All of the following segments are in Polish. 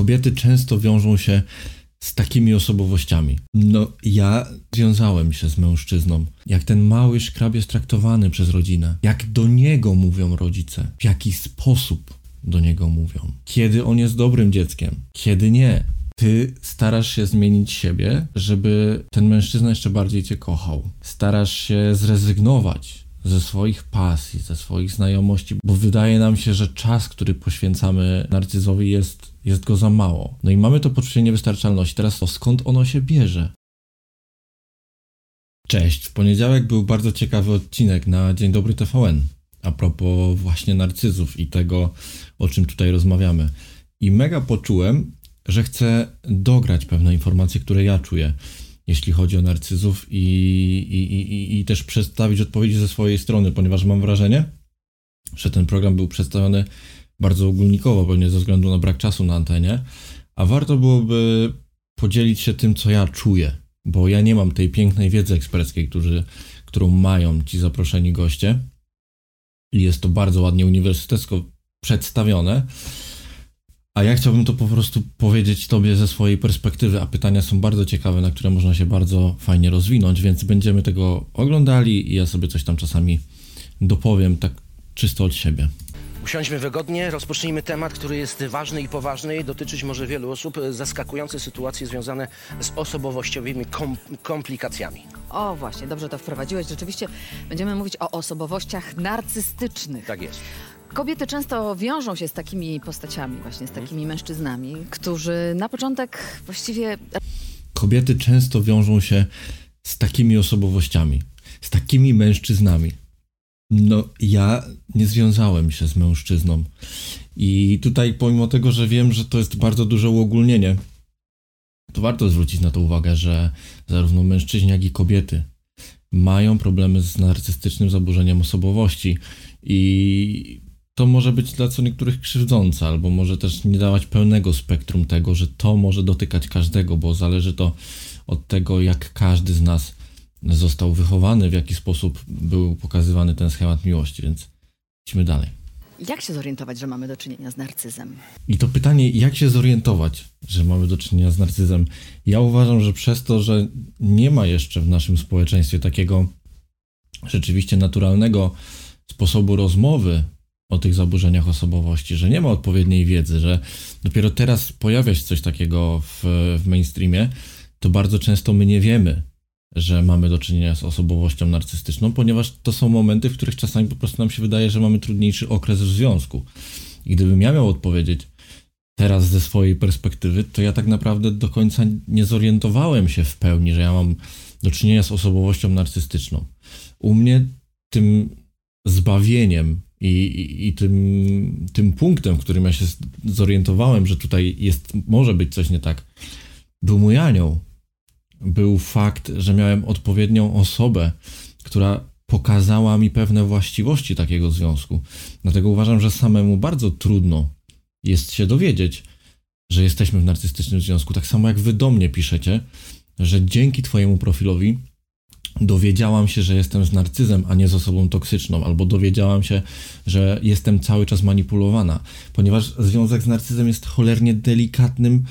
kobiety często wiążą się z takimi osobowościami. No, ja związałem się z mężczyzną. Jak ten mały szkrab jest traktowany przez rodzinę, jak do niego mówią rodzice, w jaki sposób do niego mówią, kiedy on jest dobrym dzieckiem, kiedy nie. Ty starasz się zmienić siebie, żeby ten mężczyzna jeszcze bardziej cię kochał. Starasz się zrezygnować ze swoich pasji, ze swoich znajomości, bo wydaje nam się, że czas, który poświęcamy narcyzowi jest, jest go za mało. No i mamy to poczucie niewystarczalności. Teraz to skąd ono się bierze? Cześć, w poniedziałek był bardzo ciekawy odcinek na Dzień Dobry TVN a propos właśnie narcyzów i tego, o czym tutaj rozmawiamy. I mega poczułem, że chcę dograć pewne informacje, które ja czuję jeśli chodzi o narcyzów i, i, i, i też przedstawić odpowiedzi ze swojej strony, ponieważ mam wrażenie, że ten program był przedstawiony bardzo ogólnikowo, pewnie ze względu na brak czasu na antenie, a warto byłoby podzielić się tym, co ja czuję, bo ja nie mam tej pięknej wiedzy eksperckiej, którzy, którą mają ci zaproszeni goście. I jest to bardzo ładnie uniwersytecko przedstawione. A ja chciałbym to po prostu powiedzieć Tobie ze swojej perspektywy, a pytania są bardzo ciekawe, na które można się bardzo fajnie rozwinąć, więc będziemy tego oglądali i ja sobie coś tam czasami dopowiem, tak czysto od siebie. Usiądźmy wygodnie, rozpocznijmy temat, który jest ważny i poważny i dotyczyć może wielu osób. Zaskakujące sytuacje związane z osobowościowymi kom komplikacjami. O, właśnie, dobrze to wprowadziłeś. Rzeczywiście będziemy mówić o osobowościach narcystycznych. Tak jest. Kobiety często wiążą się z takimi postaciami, właśnie z takimi mężczyznami, którzy na początek właściwie. Kobiety często wiążą się z takimi osobowościami, z takimi mężczyznami. No, ja nie związałem się z mężczyzną. I tutaj, pomimo tego, że wiem, że to jest bardzo duże uogólnienie, to warto zwrócić na to uwagę, że zarówno mężczyźni, jak i kobiety mają problemy z narcystycznym zaburzeniem osobowości. I to może być dla co niektórych krzywdzące, albo może też nie dawać pełnego spektrum tego, że to może dotykać każdego, bo zależy to od tego, jak każdy z nas został wychowany, w jaki sposób był pokazywany ten schemat miłości, więc idźmy dalej. Jak się zorientować, że mamy do czynienia z narcyzem? I to pytanie, jak się zorientować, że mamy do czynienia z narcyzem? Ja uważam, że przez to, że nie ma jeszcze w naszym społeczeństwie takiego rzeczywiście naturalnego sposobu rozmowy o tych zaburzeniach osobowości, że nie ma odpowiedniej wiedzy, że dopiero teraz pojawia się coś takiego w, w mainstreamie, to bardzo często my nie wiemy, że mamy do czynienia z osobowością narcystyczną, ponieważ to są momenty, w których czasami po prostu nam się wydaje, że mamy trudniejszy okres w związku. I gdybym ja miał odpowiedzieć teraz ze swojej perspektywy, to ja tak naprawdę do końca nie zorientowałem się w pełni, że ja mam do czynienia z osobowością narcystyczną. U mnie tym zbawieniem i, i, i, tym, tym punktem, w którym ja się zorientowałem, że tutaj jest, może być coś nie tak, był mój anioł. Był fakt, że miałem odpowiednią osobę, która pokazała mi pewne właściwości takiego związku. Dlatego uważam, że samemu bardzo trudno jest się dowiedzieć, że jesteśmy w narcystycznym związku. Tak samo jak wy do mnie piszecie, że dzięki Twojemu profilowi dowiedziałam się, że jestem z narcyzem, a nie z osobą toksyczną, albo dowiedziałam się, że jestem cały czas manipulowana, ponieważ związek z narcyzem jest cholernie delikatnym,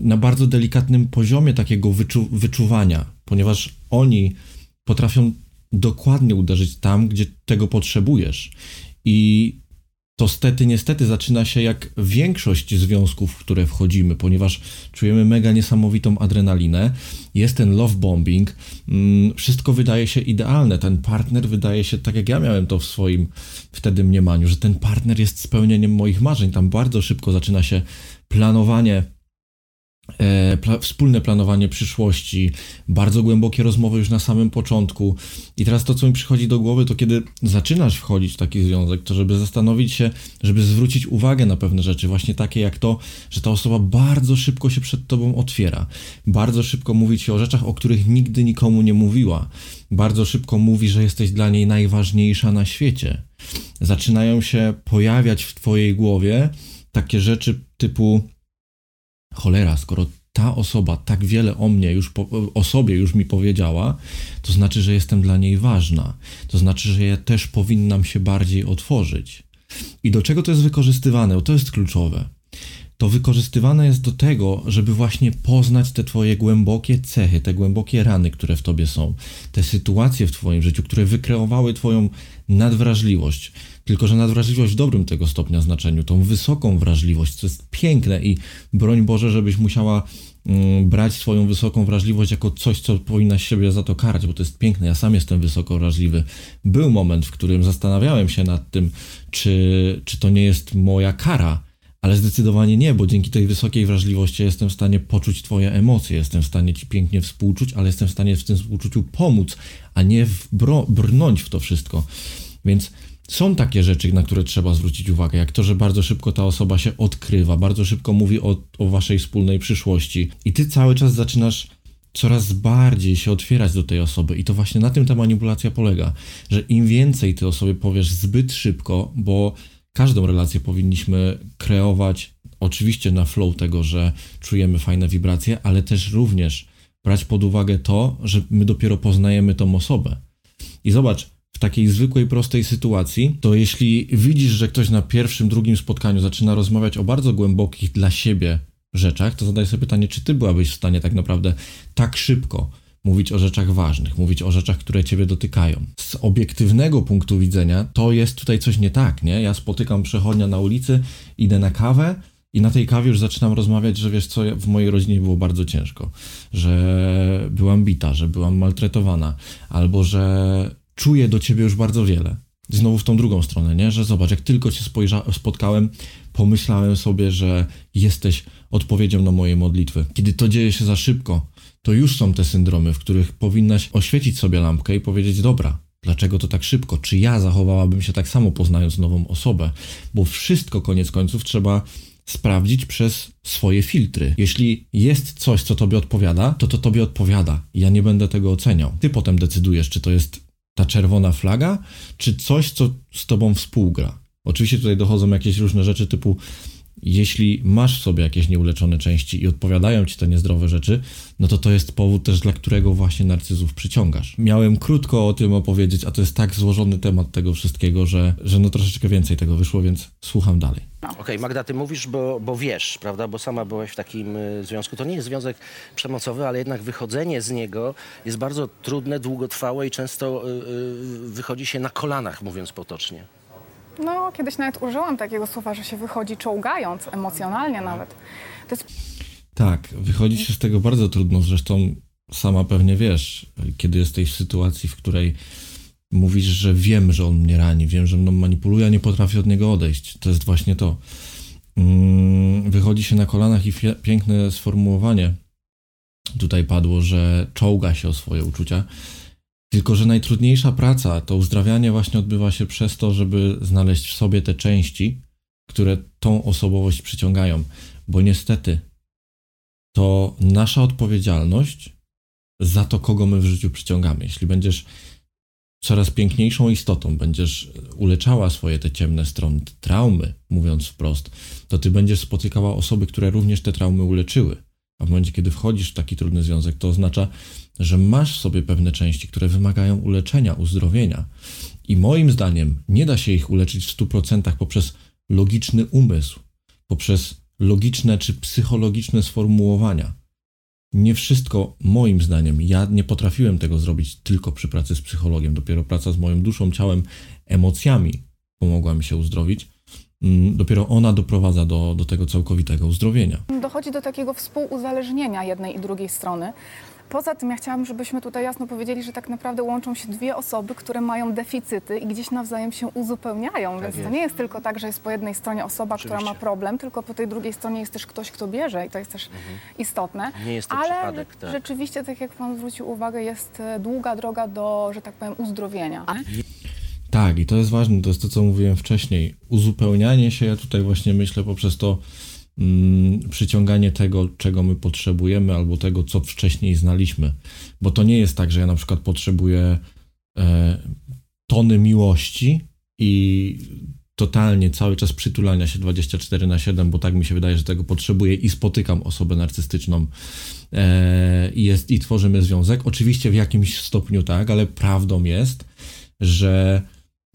na bardzo delikatnym poziomie takiego wyczu wyczuwania, ponieważ oni potrafią dokładnie uderzyć tam, gdzie tego potrzebujesz. I to stety, niestety zaczyna się jak większość związków, w które wchodzimy, ponieważ czujemy mega niesamowitą adrenalinę, jest ten love bombing, mm, wszystko wydaje się idealne, ten partner wydaje się, tak jak ja miałem to w swoim wtedy mniemaniu, że ten partner jest spełnieniem moich marzeń, tam bardzo szybko zaczyna się planowanie pla wspólne planowanie przyszłości, bardzo głębokie rozmowy już na samym początku. I teraz to, co mi przychodzi do głowy, to kiedy zaczynasz wchodzić w taki związek, to żeby zastanowić się, żeby zwrócić uwagę na pewne rzeczy, właśnie takie jak to, że ta osoba bardzo szybko się przed tobą otwiera, bardzo szybko mówi ci o rzeczach, o których nigdy nikomu nie mówiła, bardzo szybko mówi, że jesteś dla niej najważniejsza na świecie. Zaczynają się pojawiać w twojej głowie takie rzeczy typu cholera, skoro ta osoba tak wiele o mnie już, o sobie już mi powiedziała, to znaczy, że jestem dla niej ważna. To znaczy, że ja też powinnam się bardziej otworzyć. I do czego to jest wykorzystywane? Bo to jest kluczowe. To wykorzystywane jest do tego, żeby właśnie poznać te twoje głębokie cechy, te głębokie rany, które w tobie są, te sytuacje w twoim życiu, które wykreowały twoją nadwrażliwość. Tylko, że nadwrażliwość w dobrym tego stopnia znaczeniu, tą wysoką wrażliwość, co jest piękne i broń Boże, żebyś musiała mm, brać swoją wysoką wrażliwość jako coś, co powinnaś siebie za to karać, bo to jest piękne. Ja sam jestem wysoko wrażliwy. Był moment, w którym zastanawiałem się nad tym, czy, czy to nie jest moja kara, ale zdecydowanie nie, bo dzięki tej wysokiej wrażliwości jestem w stanie poczuć Twoje emocje, jestem w stanie Ci pięknie współczuć, ale jestem w stanie w tym współczuciu pomóc, a nie brnąć w to wszystko. Więc są takie rzeczy, na które trzeba zwrócić uwagę, jak to, że bardzo szybko ta osoba się odkrywa, bardzo szybko mówi o, o Waszej wspólnej przyszłości, i Ty cały czas zaczynasz coraz bardziej się otwierać do tej osoby. I to właśnie na tym ta manipulacja polega, że im więcej ty o sobie powiesz zbyt szybko, bo każdą relację powinniśmy kreować oczywiście na flow tego, że czujemy fajne wibracje, ale też również brać pod uwagę to, że my dopiero poznajemy tą osobę. I zobacz, w takiej zwykłej, prostej sytuacji, to jeśli widzisz, że ktoś na pierwszym, drugim spotkaniu zaczyna rozmawiać o bardzo głębokich dla siebie rzeczach, to zadaj sobie pytanie, czy ty byłabyś w stanie tak naprawdę tak szybko mówić o rzeczach ważnych, mówić o rzeczach, które ciebie dotykają. Z obiektywnego punktu widzenia to jest tutaj coś nie tak, nie? Ja spotykam przechodnia na ulicy, idę na kawę i na tej kawie już zaczynam rozmawiać, że wiesz co, w mojej rodzinie było bardzo ciężko, że byłam bita, że byłam maltretowana, albo że czuję do ciebie już bardzo wiele. Znowu w tą drugą stronę, nie? Że zobacz, jak tylko cię spotkałem, pomyślałem sobie, że jesteś odpowiedzią na moje modlitwy. Kiedy to dzieje się za szybko, to już są te syndromy, w których powinnaś oświecić sobie lampkę i powiedzieć: Dobra, dlaczego to tak szybko? Czy ja zachowałabym się tak samo, poznając nową osobę? Bo wszystko koniec końców trzeba sprawdzić przez swoje filtry. Jeśli jest coś, co tobie odpowiada, to to tobie odpowiada. Ja nie będę tego oceniał. Ty potem decydujesz, czy to jest ta czerwona flaga, czy coś, co z tobą współgra. Oczywiście tutaj dochodzą jakieś różne rzeczy typu jeśli masz w sobie jakieś nieuleczone części i odpowiadają ci te niezdrowe rzeczy, no to to jest powód też, dla którego właśnie narcyzów przyciągasz. Miałem krótko o tym opowiedzieć, a to jest tak złożony temat tego wszystkiego, że, że no troszeczkę więcej tego wyszło, więc słucham dalej. Okej, okay, Magda, ty mówisz, bo, bo wiesz, prawda, bo sama byłaś w takim y, związku. To nie jest związek przemocowy, ale jednak wychodzenie z niego jest bardzo trudne, długotrwałe i często y, y, wychodzi się na kolanach, mówiąc potocznie. No, kiedyś nawet użyłam takiego słowa, że się wychodzi czołgając, emocjonalnie nawet. Jest... Tak, wychodzi się z tego bardzo trudno. Zresztą sama pewnie wiesz, kiedy jesteś w sytuacji, w której mówisz, że wiem, że on mnie rani, wiem, że mną manipuluje, a nie potrafię od niego odejść. To jest właśnie to. Mm, wychodzi się na kolanach i piękne sformułowanie tutaj padło, że czołga się o swoje uczucia. Tylko, że najtrudniejsza praca, to uzdrawianie właśnie odbywa się przez to, żeby znaleźć w sobie te części, które tą osobowość przyciągają. Bo niestety to nasza odpowiedzialność za to, kogo my w życiu przyciągamy. Jeśli będziesz coraz piękniejszą istotą, będziesz uleczała swoje te ciemne strony, te traumy, mówiąc wprost, to ty będziesz spotykała osoby, które również te traumy uleczyły. A w momencie, kiedy wchodzisz w taki trudny związek, to oznacza, że masz sobie pewne części, które wymagają uleczenia, uzdrowienia. I moim zdaniem nie da się ich uleczyć w 100% poprzez logiczny umysł, poprzez logiczne czy psychologiczne sformułowania. Nie wszystko, moim zdaniem, ja nie potrafiłem tego zrobić tylko przy pracy z psychologiem. Dopiero praca z moją duszą, ciałem, emocjami pomogła mi się uzdrowić. Mm, dopiero ona doprowadza do, do tego całkowitego uzdrowienia. Dochodzi do takiego współuzależnienia jednej i drugiej strony. Poza tym ja chciałam, żebyśmy tutaj jasno powiedzieli, że tak naprawdę łączą się dwie osoby, które mają deficyty i gdzieś nawzajem się uzupełniają. Tak Więc jest. to nie jest tylko tak, że jest po jednej stronie osoba, Oczywiście. która ma problem, tylko po tej drugiej stronie jest też ktoś, kto bierze i to jest też mhm. istotne. Nie jest to Ale przypadek, tak. rzeczywiście, tak jak Pan zwrócił uwagę, jest e, długa droga do, że tak powiem, uzdrowienia. Tak, i to jest ważne, to jest to, co mówiłem wcześniej. Uzupełnianie się, ja tutaj właśnie myślę poprzez to mm, przyciąganie tego, czego my potrzebujemy, albo tego, co wcześniej znaliśmy. Bo to nie jest tak, że ja na przykład potrzebuję e, tony miłości i totalnie cały czas przytulania się 24 na 7, bo tak mi się wydaje, że tego potrzebuję i spotykam osobę narcystyczną e, i, jest, i tworzymy związek. Oczywiście w jakimś stopniu tak, ale prawdą jest, że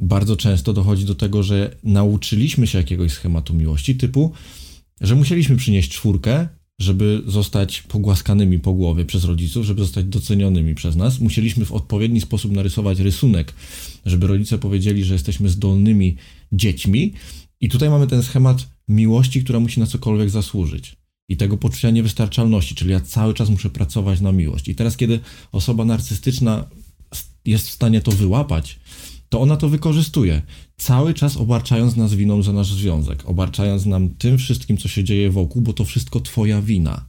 bardzo często dochodzi do tego, że nauczyliśmy się jakiegoś schematu miłości, typu że musieliśmy przynieść czwórkę, żeby zostać pogłaskanymi po głowie przez rodziców, żeby zostać docenionymi przez nas. Musieliśmy w odpowiedni sposób narysować rysunek, żeby rodzice powiedzieli, że jesteśmy zdolnymi dziećmi. I tutaj mamy ten schemat miłości, która musi na cokolwiek zasłużyć. I tego poczucia niewystarczalności, czyli ja cały czas muszę pracować na miłość. I teraz, kiedy osoba narcystyczna jest w stanie to wyłapać, to ona to wykorzystuje, cały czas obarczając nas winą za nasz związek, obarczając nam tym wszystkim, co się dzieje wokół, bo to wszystko twoja wina.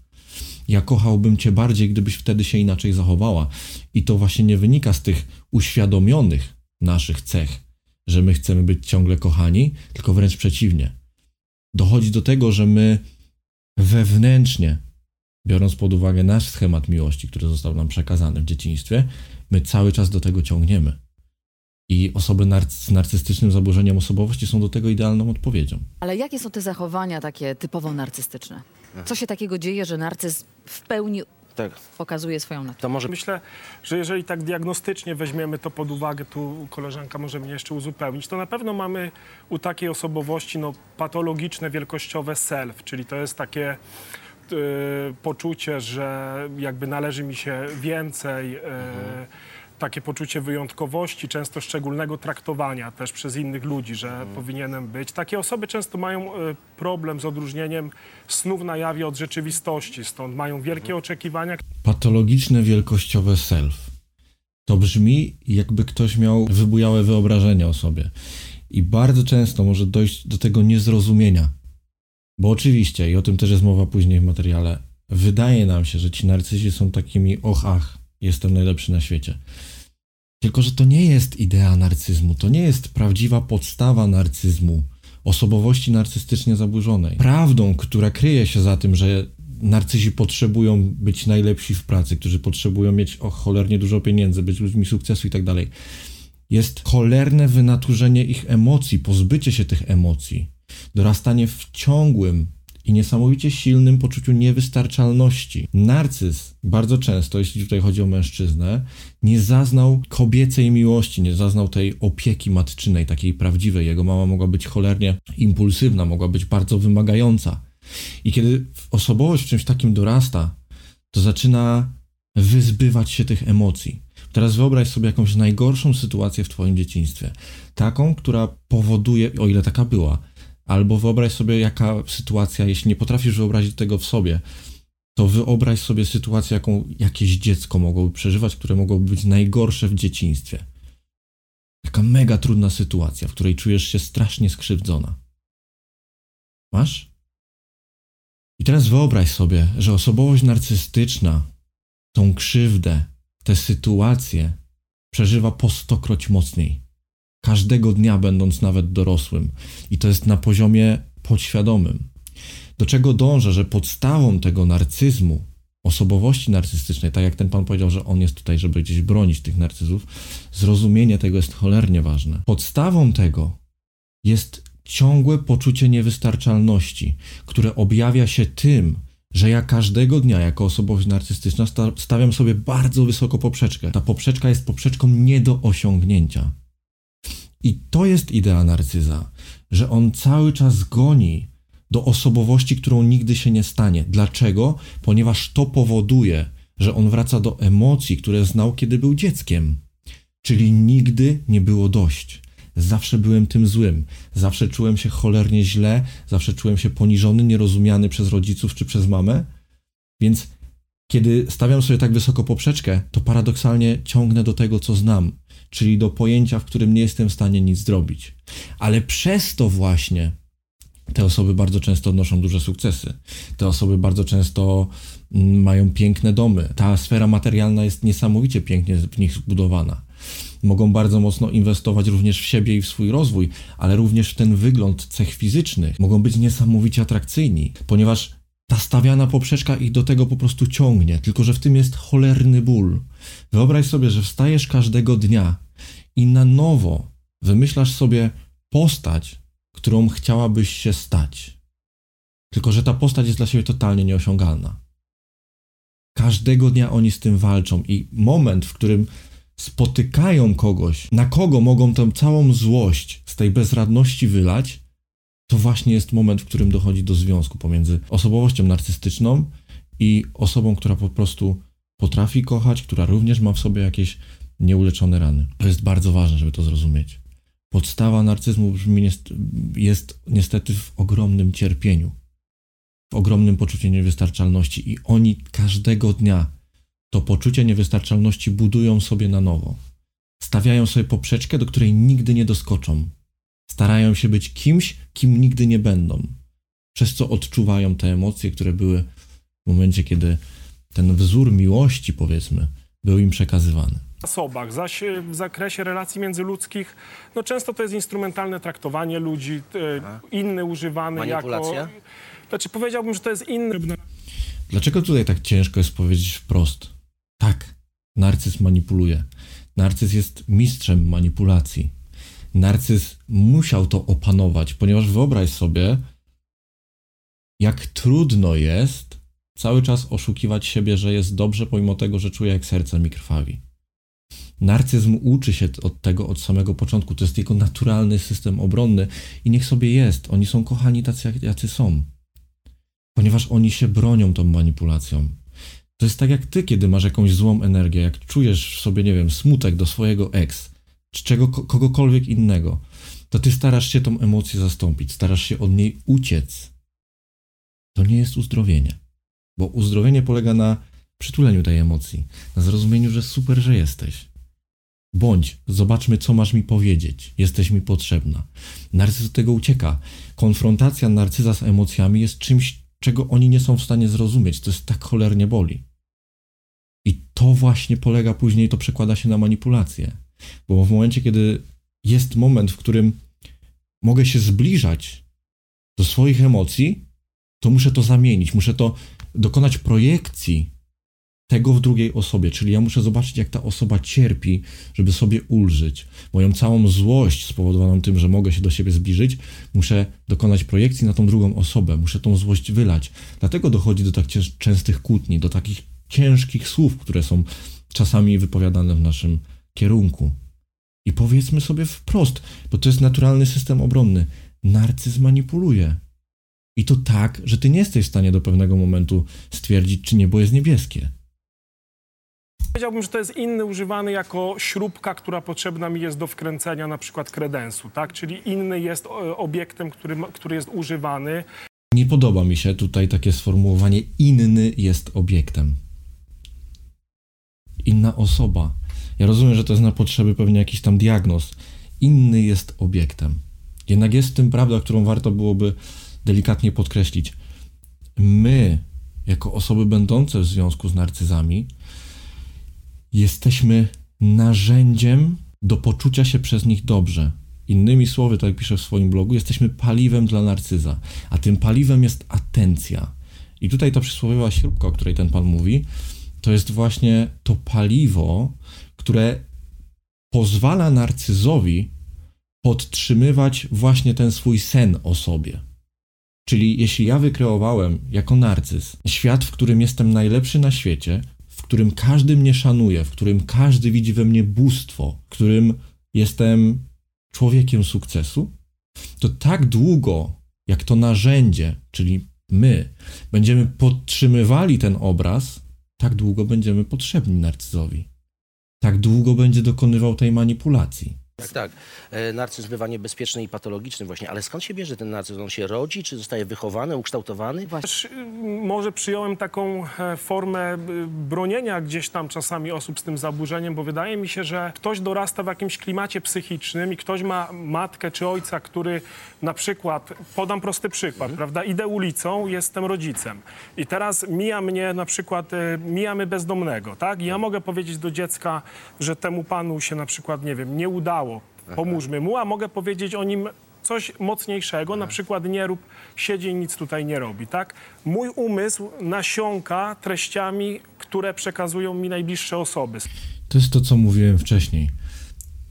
Ja kochałbym cię bardziej, gdybyś wtedy się inaczej zachowała. I to właśnie nie wynika z tych uświadomionych naszych cech, że my chcemy być ciągle kochani, tylko wręcz przeciwnie. Dochodzi do tego, że my wewnętrznie, biorąc pod uwagę nasz schemat miłości, który został nam przekazany w dzieciństwie, my cały czas do tego ciągniemy. I osoby z narcystycznym zaburzeniem osobowości są do tego idealną odpowiedzią. Ale jakie są te zachowania takie typowo narcystyczne? Co się takiego dzieje, że narcyz w pełni Tak. pokazuje swoją naturę? To może Myślę, że jeżeli tak diagnostycznie weźmiemy to pod uwagę, tu koleżanka może mnie jeszcze uzupełnić, to na pewno mamy u takiej osobowości no, patologiczne, wielkościowe self, czyli to jest takie e, poczucie, że jakby należy mi się więcej, e, takie poczucie wyjątkowości, często szczególnego traktowania też przez innych ludzi, że powinienem być. Takie osoby często mają e, problem z odróżnieniem snów na jawie od rzeczywistości, stąd mają wielkie oczekiwania, Patologiczne wielkościowe self. To brzmi, jakby ktoś miał wybujałe wyobrażenie o sobie. I bardzo często może dojść do tego niezrozumienia. Bo oczywiście, i o tym też jest mowa później w materiale, wydaje nam się, że ci narcyzi są takimi och, ach, jestem najlepszy na świecie. Tylko, że to nie jest idea narcyzmu, to nie jest prawdziwa podstawa narcyzmu, osobowości narcystycznie zaburzonej. Prawdą, która kryje się za tym, że narcyzi potrzebują być najlepsi w pracy, którzy potrzebują mieć o cholernie dużo pieniędzy, być ludźmi sukcesu i tak dalej, jest cholerne wynaturzenie ich emocji, pozbycie się tych emocji, dorastanie w ciągłym i niesamowicie silnym poczuciu niewystarczalności. Narcyz bardzo często, jeśli tutaj chodzi o mężczyznę, nie zaznał kobiecej miłości, nie zaznał tej opieki matczynej, takiej prawdziwej. Jego mama mogła być cholernie impulsywna, mogła być bardzo wymagająca. I kiedy osobowość w czymś takim dorasta, to zaczyna wyzbywać się tych emocji. Teraz wyobraź sobie jakąś najgorszą sytuację w Twoim dzieciństwie. Taką, która powoduje, o ile taka była, albo wyobraź sobie, jaka sytuacja, jeśli nie potrafisz wyobrazić tego w sobie, to wyobraź sobie sytuację, jaką jakieś dziecko mogłoby przeżywać, które mogłoby być najgorsze w dzieciństwie. Taka mega trudna sytuacja, w której czujesz się strasznie skrzywdzona. Masz? I teraz wyobraź sobie, że osobowość narcystyczna tą krzywdę, tę sytuację przeżywa po stokroć mocniej. Każdego dnia, będąc nawet dorosłym. I to jest na poziomie podświadomym. Do czego dążę, że podstawą tego narcyzmu, osobowości narcystycznej, tak jak ten pan powiedział, że on jest tutaj, żeby gdzieś bronić tych narcyzów, zrozumienie tego jest cholernie ważne. Podstawą tego jest ciągłe poczucie niewystarczalności, które objawia się tym, że ja każdego dnia jako osobowość narcystyczna sta- stawiam sobie bardzo wysoko poprzeczkę. Ta poprzeczka jest poprzeczką nie do osiągnięcia. I to jest idea narcyza, że on cały czas goni do osobowości, którą nigdy się nie stanie. Dlaczego? Ponieważ to powoduje, że on wraca do emocji, które znał, kiedy był dzieckiem. Czyli nigdy nie było dość. Zawsze byłem tym złym, zawsze czułem się cholernie źle, zawsze czułem się poniżony, nierozumiany przez rodziców czy przez mamę. Więc kiedy stawiam sobie tak wysoko poprzeczkę, to paradoksalnie ciągnę do tego, co znam, czyli do pojęcia, w którym nie jestem w stanie nic zrobić. Ale przez to właśnie te osoby bardzo często odnoszą duże sukcesy. Te osoby bardzo często mm, mają piękne domy. Ta sfera materialna jest niesamowicie pięknie w nich zbudowana. Mogą bardzo mocno inwestować również w siebie i w swój rozwój, ale również w ten wygląd cech fizycznych. Mogą być niesamowicie atrakcyjni, ponieważ ta stawiana poprzeczka ich do tego po prostu ciągnie, tylko że w tym jest cholerny ból. Wyobraź sobie, że wstajesz każdego dnia i na nowo wymyślasz sobie postać, którą chciałabyś się stać. Tylko, że ta postać jest dla siebie totalnie nieosiągalna. Każdego dnia oni z tym walczą i moment, w którym spotykają kogoś, na kogo mogą tę całą złość z tej bezradności wylać, to właśnie jest moment, w którym dochodzi do związku pomiędzy osobowością narcystyczną i osobą, która po prostu potrafi kochać, która również ma w sobie jakieś nieuleczone rany. To jest bardzo ważne, żeby to zrozumieć. Podstawa narcyzmu jest niestety w ogromnym cierpieniu, w ogromnym poczuciu niewystarczalności i oni każdego dnia to poczucie niewystarczalności budują sobie na nowo. Stawiają sobie poprzeczkę, do której nigdy nie doskoczą. Starają się być kimś, kim nigdy nie będą. Przez co odczuwają te emocje, które były w momencie, kiedy ten wzór miłości, powiedzmy, był im przekazywany osobach, zaś w zakresie relacji międzyludzkich, no często to jest instrumentalne traktowanie ludzi, inny używany Manipulacja? jako... Znaczy powiedziałbym, że to jest inny... Dlaczego tutaj tak ciężko jest powiedzieć wprost? Tak, narcyz manipuluje. Narcyz jest mistrzem manipulacji. Narcyz musiał to opanować, ponieważ wyobraź sobie, jak trudno jest cały czas oszukiwać siebie, że jest dobrze, pomimo tego, że czuje, jak serce mi krwawi. Narcyzm uczy się od tego od samego początku. To jest jego naturalny system obronny i niech sobie jest. Oni są kochani tacy, jacy są. Ponieważ oni się bronią tą manipulacją. To jest tak jak ty, kiedy masz jakąś złą energię, jak czujesz w sobie, nie wiem, smutek do swojego ex, czy czego, kogokolwiek innego, to ty starasz się tą emocję zastąpić, starasz się od niej uciec. To nie jest uzdrowienie. Bo uzdrowienie polega na przytuleniu tej emocji, na zrozumieniu, że super, że jesteś. Bądź, zobaczmy, co masz mi powiedzieć. Jesteś mi potrzebna. Narcyz od tego ucieka. Konfrontacja narcyza z emocjami jest czymś, czego oni nie są w stanie zrozumieć. To jest tak cholernie boli. I to właśnie polega później, to przekłada się na manipulację. Bo w momencie, kiedy jest moment, w którym mogę się zbliżać do swoich emocji, to muszę to zamienić, muszę to dokonać projekcji tego w drugiej osobie, czyli ja muszę zobaczyć, jak ta osoba cierpi, żeby sobie ulżyć. Moją całą złość spowodowaną tym, że mogę się do siebie zbliżyć, muszę dokonać projekcji na tą drugą osobę, muszę tą złość wylać. Dlatego dochodzi do tak częstych kłótni, do takich ciężkich słów, które są czasami wypowiadane w naszym kierunku. I powiedzmy sobie wprost, bo to jest naturalny system obronny. Narcyz manipuluje. I to tak, że ty nie jesteś w stanie do pewnego momentu stwierdzić, czy niebo jest niebieskie. Powiedziałbym, że to jest inny używany jako śrubka, która potrzebna mi jest do wkręcenia na przykład kredensu, tak? Czyli inny jest e, obiektem, który, który jest używany. Nie podoba mi się tutaj takie sformułowanie inny jest obiektem. Inna osoba. Ja rozumiem, że to jest na potrzeby pewnie jakiś tam diagnoz. Inny jest obiektem. Jednak jest w tym prawda, którą warto byłoby delikatnie podkreślić. My, jako osoby będące w związku z narcyzami, jesteśmy narzędziem do poczucia się przez nich dobrze. Innymi słowy, tak jak piszę w swoim blogu, jesteśmy paliwem dla narcyza, a tym paliwem jest atencja. I tutaj ta przysłowiowa śrubka, o której ten pan mówi, to jest właśnie to paliwo, które pozwala narcyzowi podtrzymywać właśnie ten swój sen o sobie. Czyli jeśli ja wykreowałem jako narcyz świat, w którym jestem najlepszy na świecie, w którym każdy mnie szanuje, w którym każdy widzi we mnie bóstwo, w którym jestem człowiekiem sukcesu, to tak długo, jak to narzędzie, czyli my, będziemy podtrzymywali ten obraz, tak długo będziemy potrzebni narcyzowi. Tak długo będzie dokonywał tej manipulacji. Tak, tak. E, narcyz bywa niebezpieczny i patologiczny właśnie, ale skąd się bierze ten narcyz? On się rodzi, czy zostaje wychowany, ukształtowany? Też y, może przyjąłem taką e, formę y, bronienia gdzieś tam czasami osób z tym zaburzeniem, bo wydaje mi się, że ktoś dorasta w jakimś klimacie psychicznym i ktoś ma matkę czy ojca, który na przykład, podam prosty przykład, mhm. prawda, idę ulicą, jestem rodzicem i teraz mija mnie na przykład, e, mijamy bezdomnego, tak? I ja mogę powiedzieć do dziecka, że temu panu się na przykład, nie wiem, nie udało, pomóżmy mu, a mogę powiedzieć o nim coś mocniejszego, na przykład nie rób, siedzi i nic tutaj nie robi, tak? Mój umysł nasiąka treściami, które przekazują mi najbliższe osoby. To jest to, co mówiłem wcześniej.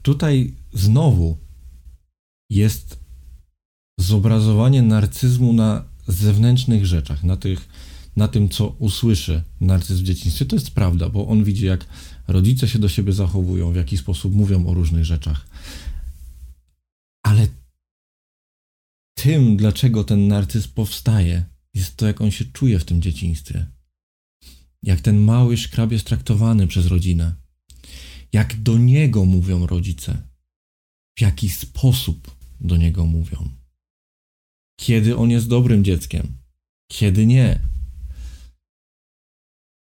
Tutaj znowu jest zobrazowanie narcyzmu na zewnętrznych rzeczach, na, tych, na tym, co usłyszy narcyzm w dzieciństwie. To jest prawda, bo on widzi, jak rodzice się do siebie zachowują, w jaki sposób mówią o różnych rzeczach. Ale tym, dlaczego ten narcyz powstaje, jest to, jak on się czuje w tym dzieciństwie. Jak ten mały szkrab jest traktowany przez rodzinę. Jak do niego mówią rodzice. W jaki sposób do niego mówią. Kiedy on jest dobrym dzieckiem, kiedy nie.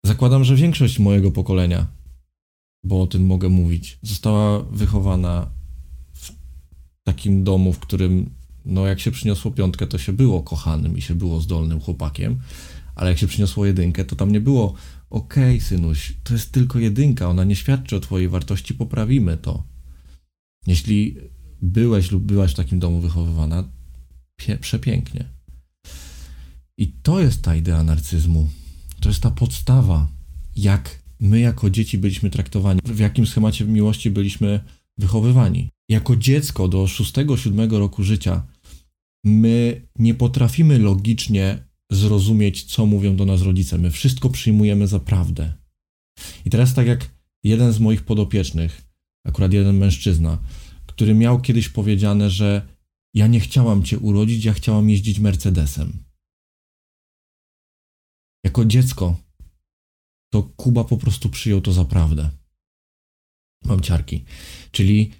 Zakładam, że większość mojego pokolenia, bo o tym mogę mówić, została wychowana takim domu, w którym, no, jak się przyniosło piątkę, to się było kochanym i się było zdolnym chłopakiem, ale jak się przyniosło jedynkę, to tam nie było okej, okay, synuś, to jest tylko jedynka, ona nie świadczy o twojej wartości, poprawimy to. Jeśli byłeś lub byłaś w takim domu wychowywana, przepięknie. I to jest ta idea narcyzmu. To jest ta podstawa, jak my jako dzieci byliśmy traktowani, w jakim schemacie miłości byliśmy wychowywani. Jako dziecko do 6-7 roku życia my nie potrafimy logicznie zrozumieć, co mówią do nas rodzice. My wszystko przyjmujemy za prawdę. I teraz tak jak jeden z moich podopiecznych, akurat jeden mężczyzna, który miał kiedyś powiedziane, że ja nie chciałam cię urodzić, ja chciałam jeździć Mercedesem. Jako dziecko to Kuba po prostu przyjął to za prawdę. Mam ciarki. Czyli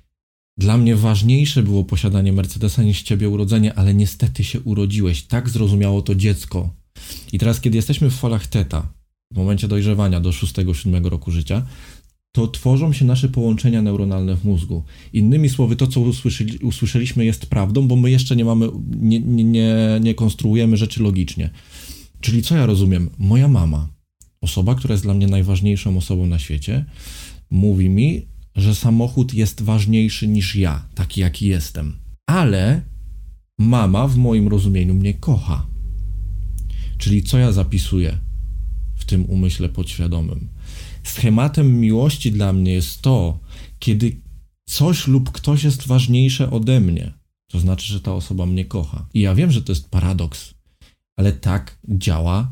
dla mnie ważniejsze było posiadanie Mercedesa niż ciebie urodzenie, ale niestety się urodziłeś. Tak zrozumiało to dziecko. I teraz, kiedy jesteśmy w falach teta, w momencie dojrzewania do 6-7 roku życia, to tworzą się nasze połączenia neuronalne w mózgu. Innymi słowy, to, co usłyszeli, usłyszeliśmy, jest prawdą, bo my jeszcze nie mamy, nie, nie, nie, nie konstruujemy rzeczy logicznie. Czyli co ja rozumiem? Moja mama, osoba, która jest dla mnie najważniejszą osobą na świecie, mówi mi, że samochód jest ważniejszy niż ja, taki jaki jestem. Ale mama w moim rozumieniu mnie kocha. Czyli co ja zapisuję w tym umyśle podświadomym? Schematem miłości dla mnie jest to, kiedy coś lub ktoś jest ważniejsze ode mnie. To znaczy, że ta osoba mnie kocha. I ja wiem, że to jest paradoks, ale tak działa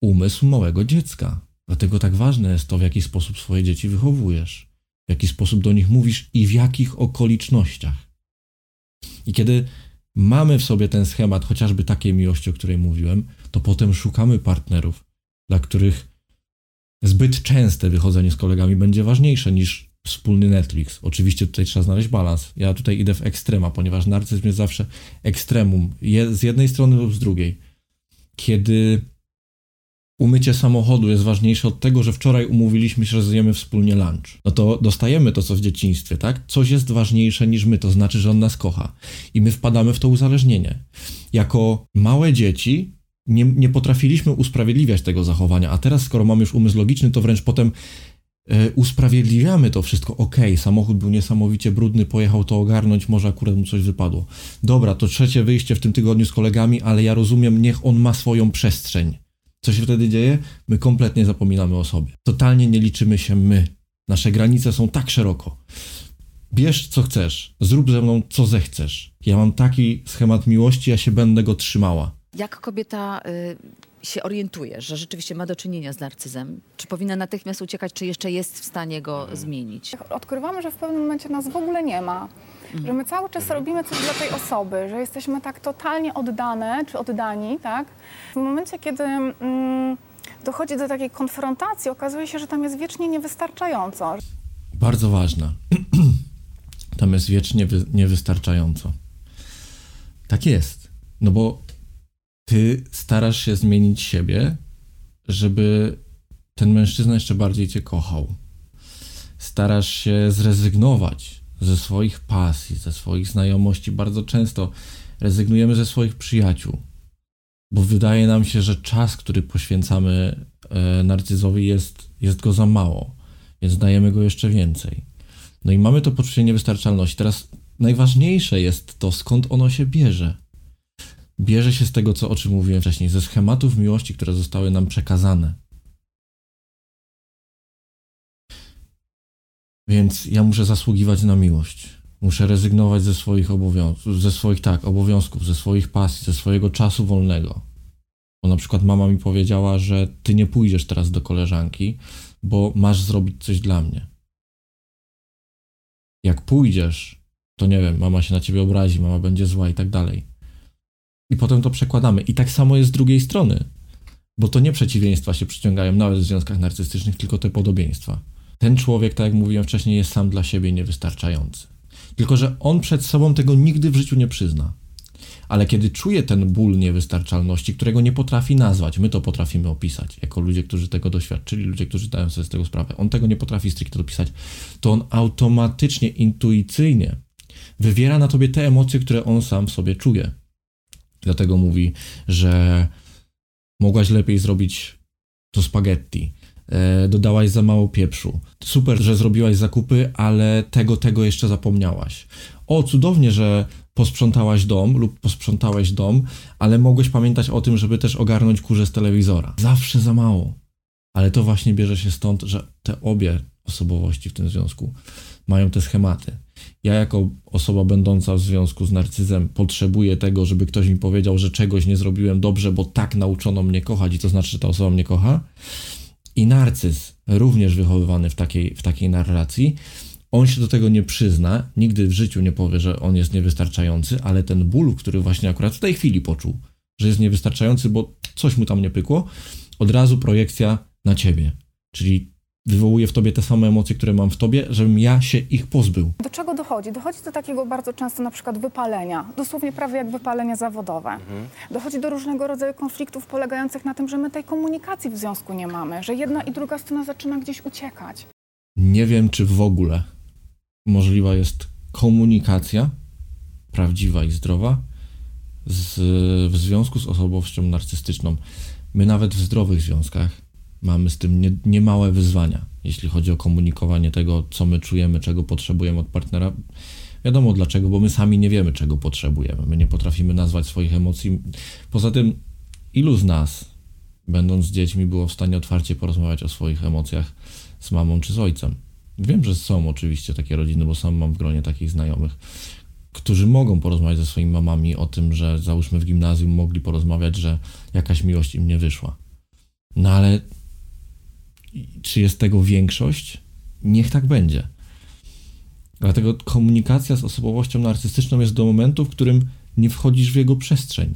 umysł małego dziecka. Dlatego tak ważne jest to, w jaki sposób swoje dzieci wychowujesz, w jaki sposób do nich mówisz i w jakich okolicznościach. I kiedy mamy w sobie ten schemat, chociażby takiej miłości, o której mówiłem, to potem szukamy partnerów, dla których zbyt częste wychodzenie z kolegami będzie ważniejsze niż wspólny Netflix. Oczywiście tutaj trzeba znaleźć balans. Ja tutaj idę w ekstrema, ponieważ narcyzm jest zawsze ekstremum, z jednej strony lub z drugiej. Kiedy umycie samochodu jest ważniejsze od tego, że wczoraj umówiliśmy się, że zjemy wspólnie lunch. No to dostajemy to, co w dzieciństwie, tak? Coś jest ważniejsze niż my, to znaczy, że on nas kocha. I my wpadamy w to uzależnienie. Jako małe dzieci nie, nie potrafiliśmy usprawiedliwiać tego zachowania, a teraz, skoro mamy już umysł logiczny, to wręcz potem e, usprawiedliwiamy to wszystko. Okej, okay, samochód był niesamowicie brudny, pojechał to ogarnąć, może akurat mu coś wypadło. Dobra, to trzecie wyjście w tym tygodniu z kolegami, ale ja rozumiem, niech on ma swoją przestrzeń. Co się wtedy dzieje? My kompletnie zapominamy o sobie. Totalnie nie liczymy się my. Nasze granice są tak szeroko. Bierz co chcesz, zrób ze mną co zechcesz. Ja mam taki schemat miłości, ja się będę go trzymała. Jak kobieta y, się orientuje, że rzeczywiście ma do czynienia z narcyzem? Czy powinna natychmiast uciekać, czy jeszcze jest w stanie go zmienić? Odkrywamy, że w pewnym momencie nas w ogóle nie ma. Że my cały czas robimy coś dla tej osoby, że jesteśmy tak totalnie oddane czy oddani, tak? W momencie, kiedy mm, dochodzi do takiej konfrontacji, okazuje się, że tam jest wiecznie niewystarczająco. Bardzo ważne. tam jest wiecznie wy- niewystarczająco. Tak jest. No bo ty starasz się zmienić siebie, żeby ten mężczyzna jeszcze bardziej cię kochał. Starasz się zrezygnować ze swoich pasji, ze swoich znajomości. Bardzo często rezygnujemy ze swoich przyjaciół, bo wydaje nam się, że czas, który poświęcamy e, narcyzowi, jest, jest go za mało, więc dajemy go jeszcze więcej. No i mamy to poczucie niewystarczalności. Teraz najważniejsze jest to, skąd ono się bierze bierze się z tego, co, o czym mówiłem wcześniej, ze schematów miłości, które zostały nam przekazane. Więc ja muszę zasługiwać na miłość. Muszę rezygnować ze swoich obowiązków, ze swoich tak, obowiązków, ze swoich pasji, ze swojego czasu wolnego. Bo na przykład mama mi powiedziała, że ty nie pójdziesz teraz do koleżanki, bo masz zrobić coś dla mnie. Jak pójdziesz, to nie wiem, mama się na ciebie obrazi, mama będzie zła i tak dalej I potem to przekładamy. I tak samo jest z drugiej strony. Bo to nie przeciwieństwa się przyciągają nawet w związkach narcystycznych, tylko te podobieństwa. Ten człowiek, tak jak mówiłem wcześniej, jest sam dla siebie niewystarczający. Tylko, że on przed sobą tego nigdy w życiu nie przyzna. Ale kiedy czuje ten ból niewystarczalności, którego nie potrafi nazwać, my to potrafimy opisać, jako ludzie, którzy tego doświadczyli, ludzie, którzy zdają sobie z tego sprawę, on tego nie potrafi stricte opisać, to on automatycznie, intuicyjnie wywiera na tobie te emocje, które on sam w sobie czuje. Dlatego mówi, że mogłaś lepiej zrobić to spaghetti, e, dodałaś za mało pieprzu. Super, że zrobiłaś zakupy, ale tego, tego jeszcze zapomniałaś. O, cudownie, że posprzątałaś dom lub posprzątałeś dom, ale mogłeś pamiętać o tym, żeby też ogarnąć kurze z telewizora. Zawsze za mało. Ale to właśnie bierze się stąd, że te obie osobowości w tym związku mają te schematy. Ja jako osoba będąca w związku z narcyzem potrzebuję tego, żeby ktoś mi powiedział, że czegoś nie zrobiłem dobrze, bo tak nauczono mnie kochać i to znaczy, że ta osoba mnie kocha. I narcyz, również wychowywany w takiej, w takiej narracji, on się do tego nie przyzna, nigdy w życiu nie powie, że on jest niewystarczający, ale ten ból, który właśnie akurat w tej chwili poczuł, że jest niewystarczający, bo coś mu tam nie pykło, od razu projekcja na ciebie. Czyli wywołuje w tobie te same emocje, które mam w tobie, żebym ja się ich pozbył. Do czego dochodzi? Dochodzi do takiego bardzo często na przykład wypalenia, dosłownie prawie jak wypalenie zawodowe. Dochodzi do różnego rodzaju konfliktów polegających na tym, że my tej komunikacji w związku nie mamy, że jedna i druga strona zaczyna gdzieś uciekać. Nie wiem, czy w ogóle możliwa jest komunikacja prawdziwa i zdrowa z, w związku z osobowością narcystyczną. My nawet w zdrowych związkach mamy z tym nie, niemałe wyzwania, jeśli chodzi o komunikowanie tego, co my czujemy, czego potrzebujemy od partnera. Wiadomo dlaczego, bo my sami nie wiemy, czego potrzebujemy. My nie potrafimy nazwać swoich emocji. Poza tym, ilu z nas, będąc dziećmi, było w stanie otwarcie porozmawiać o swoich emocjach z mamą czy z ojcem? Wiem, że są oczywiście takie rodziny, bo sam mam w gronie takich znajomych, którzy mogą porozmawiać ze swoimi mamami o tym, że załóżmy w gimnazjum mogli porozmawiać, że jakaś miłość im nie wyszła. No ale czy jest tego większość? Niech tak będzie. Dlatego komunikacja z osobowością narcystyczną jest do momentu, w którym nie wchodzisz w jego przestrzeń,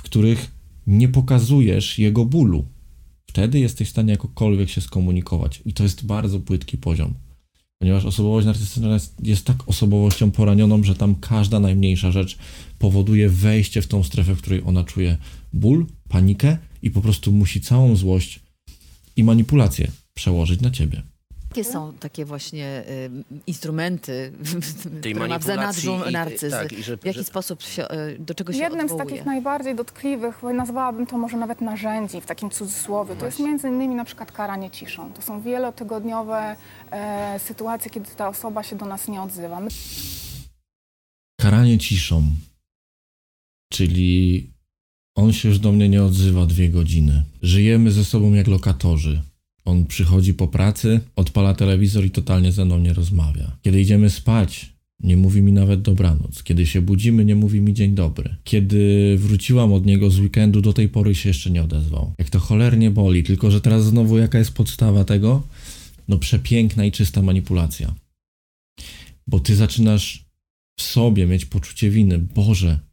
w których nie pokazujesz jego bólu. Wtedy jesteś w stanie jakokolwiek się skomunikować. I to jest bardzo płytki poziom. Ponieważ osobowość narcystyczna jest, jest tak osobowością poranioną, że tam każda najmniejsza rzecz powoduje wejście w tą strefę, w której ona czuje ból, panikę i po prostu musi całą złość i manipulację przełożyć na ciebie. Jakie są takie właśnie y, instrumenty, Tej które ma w zanadrzu tak, że- w jaki że- sposób się, y, do czego się Jednym z odwołuje? takich najbardziej dotkliwych, nazwałabym to może nawet narzędzi w takim cudzysłowie, to jest między innymi na przykład karanie ciszą. To są wielotygodniowe e, sytuacje, kiedy ta osoba się do nas nie odzywa. My Karanie ciszą. Czyli on się już do mnie nie odzywa dwie godziny. Żyjemy ze sobą jak lokatorzy. On przychodzi po pracy, odpala telewizor i totalnie ze mną nie rozmawia. Kiedy idziemy spać, nie mówi mi nawet dobranoc. Kiedy się budzimy, nie mówi mi dzień dobry. Kiedy wróciłam od niego z weekendu, do tej pory się jeszcze nie odezwał. Jak to cholernie boli, tylko że teraz znowu jaka jest podstawa tego? No przepiękna i czysta manipulacja. Bo ty zaczynasz w sobie mieć poczucie winy. Boże,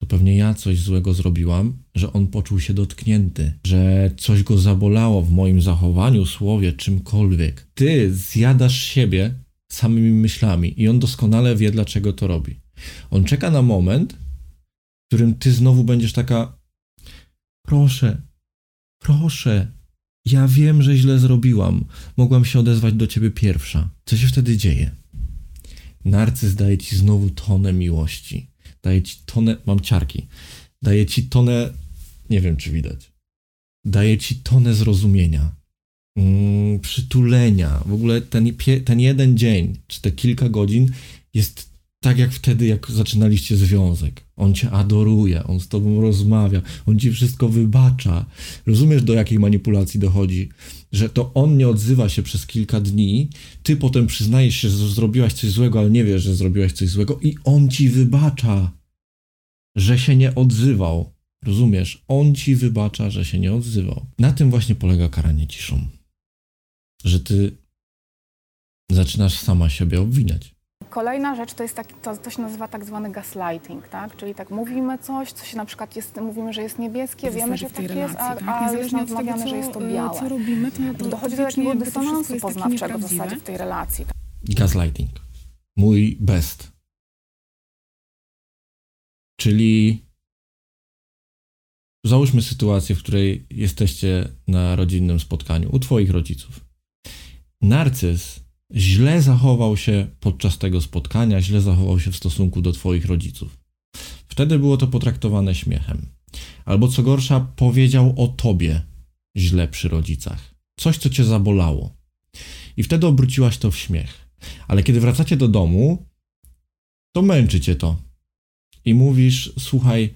to pewnie ja coś złego zrobiłam, że on poczuł się dotknięty, że coś go zabolało w moim zachowaniu, słowie, czymkolwiek. Ty zjadasz siebie samymi myślami i on doskonale wie, dlaczego to robi. On czeka na moment, w którym ty znowu będziesz taka: Proszę, proszę, ja wiem, że źle zrobiłam. Mogłam się odezwać do ciebie pierwsza. Co się wtedy dzieje? Narcyz daje ci znowu tonę miłości. Daje ci tonę, mam ciarki, daje ci tonę, nie wiem czy widać, daje ci tonę zrozumienia, mm, przytulenia. W ogóle ten, ten jeden dzień, czy te kilka godzin jest tak jak wtedy, jak zaczynaliście związek. On cię adoruje, on z tobą rozmawia, on ci wszystko wybacza. Rozumiesz, do jakiej manipulacji dochodzi? Że to on nie odzywa się przez kilka dni, ty potem przyznajesz się, że zrobiłaś coś złego, ale nie wiesz, że zrobiłaś coś złego i on ci wybacza, że się nie odzywał. Rozumiesz? On ci wybacza, że się nie odzywał. Na tym właśnie polega karanie ciszą. Że ty zaczynasz sama siebie obwiniać. Kolejna rzecz to jest taki, to, to się nazywa tak zwany gaslighting, tak? Czyli tak mówimy coś, co się na przykład jest, mówimy, że jest niebieskie, wiemy, że tak jest, a, relacji, tak? a jest nam tego, co, że jest to y, białe. co robimy, to, to Dochodzi do takiego dysonansu poznawczego w zasadzie w tej relacji. Gaslighting. Mój best. Czyli załóżmy sytuację, w której jesteście na rodzinnym spotkaniu u twoich rodziców. Narcyz źle zachował się podczas tego spotkania, źle zachował się w stosunku do twoich rodziców. Wtedy było to potraktowane śmiechem. Albo co gorsza, powiedział o tobie źle przy rodzicach. Coś, co cię zabolało. I wtedy obróciłaś to w śmiech. Ale kiedy wracacie do domu, to męczy cię to. I mówisz, słuchaj,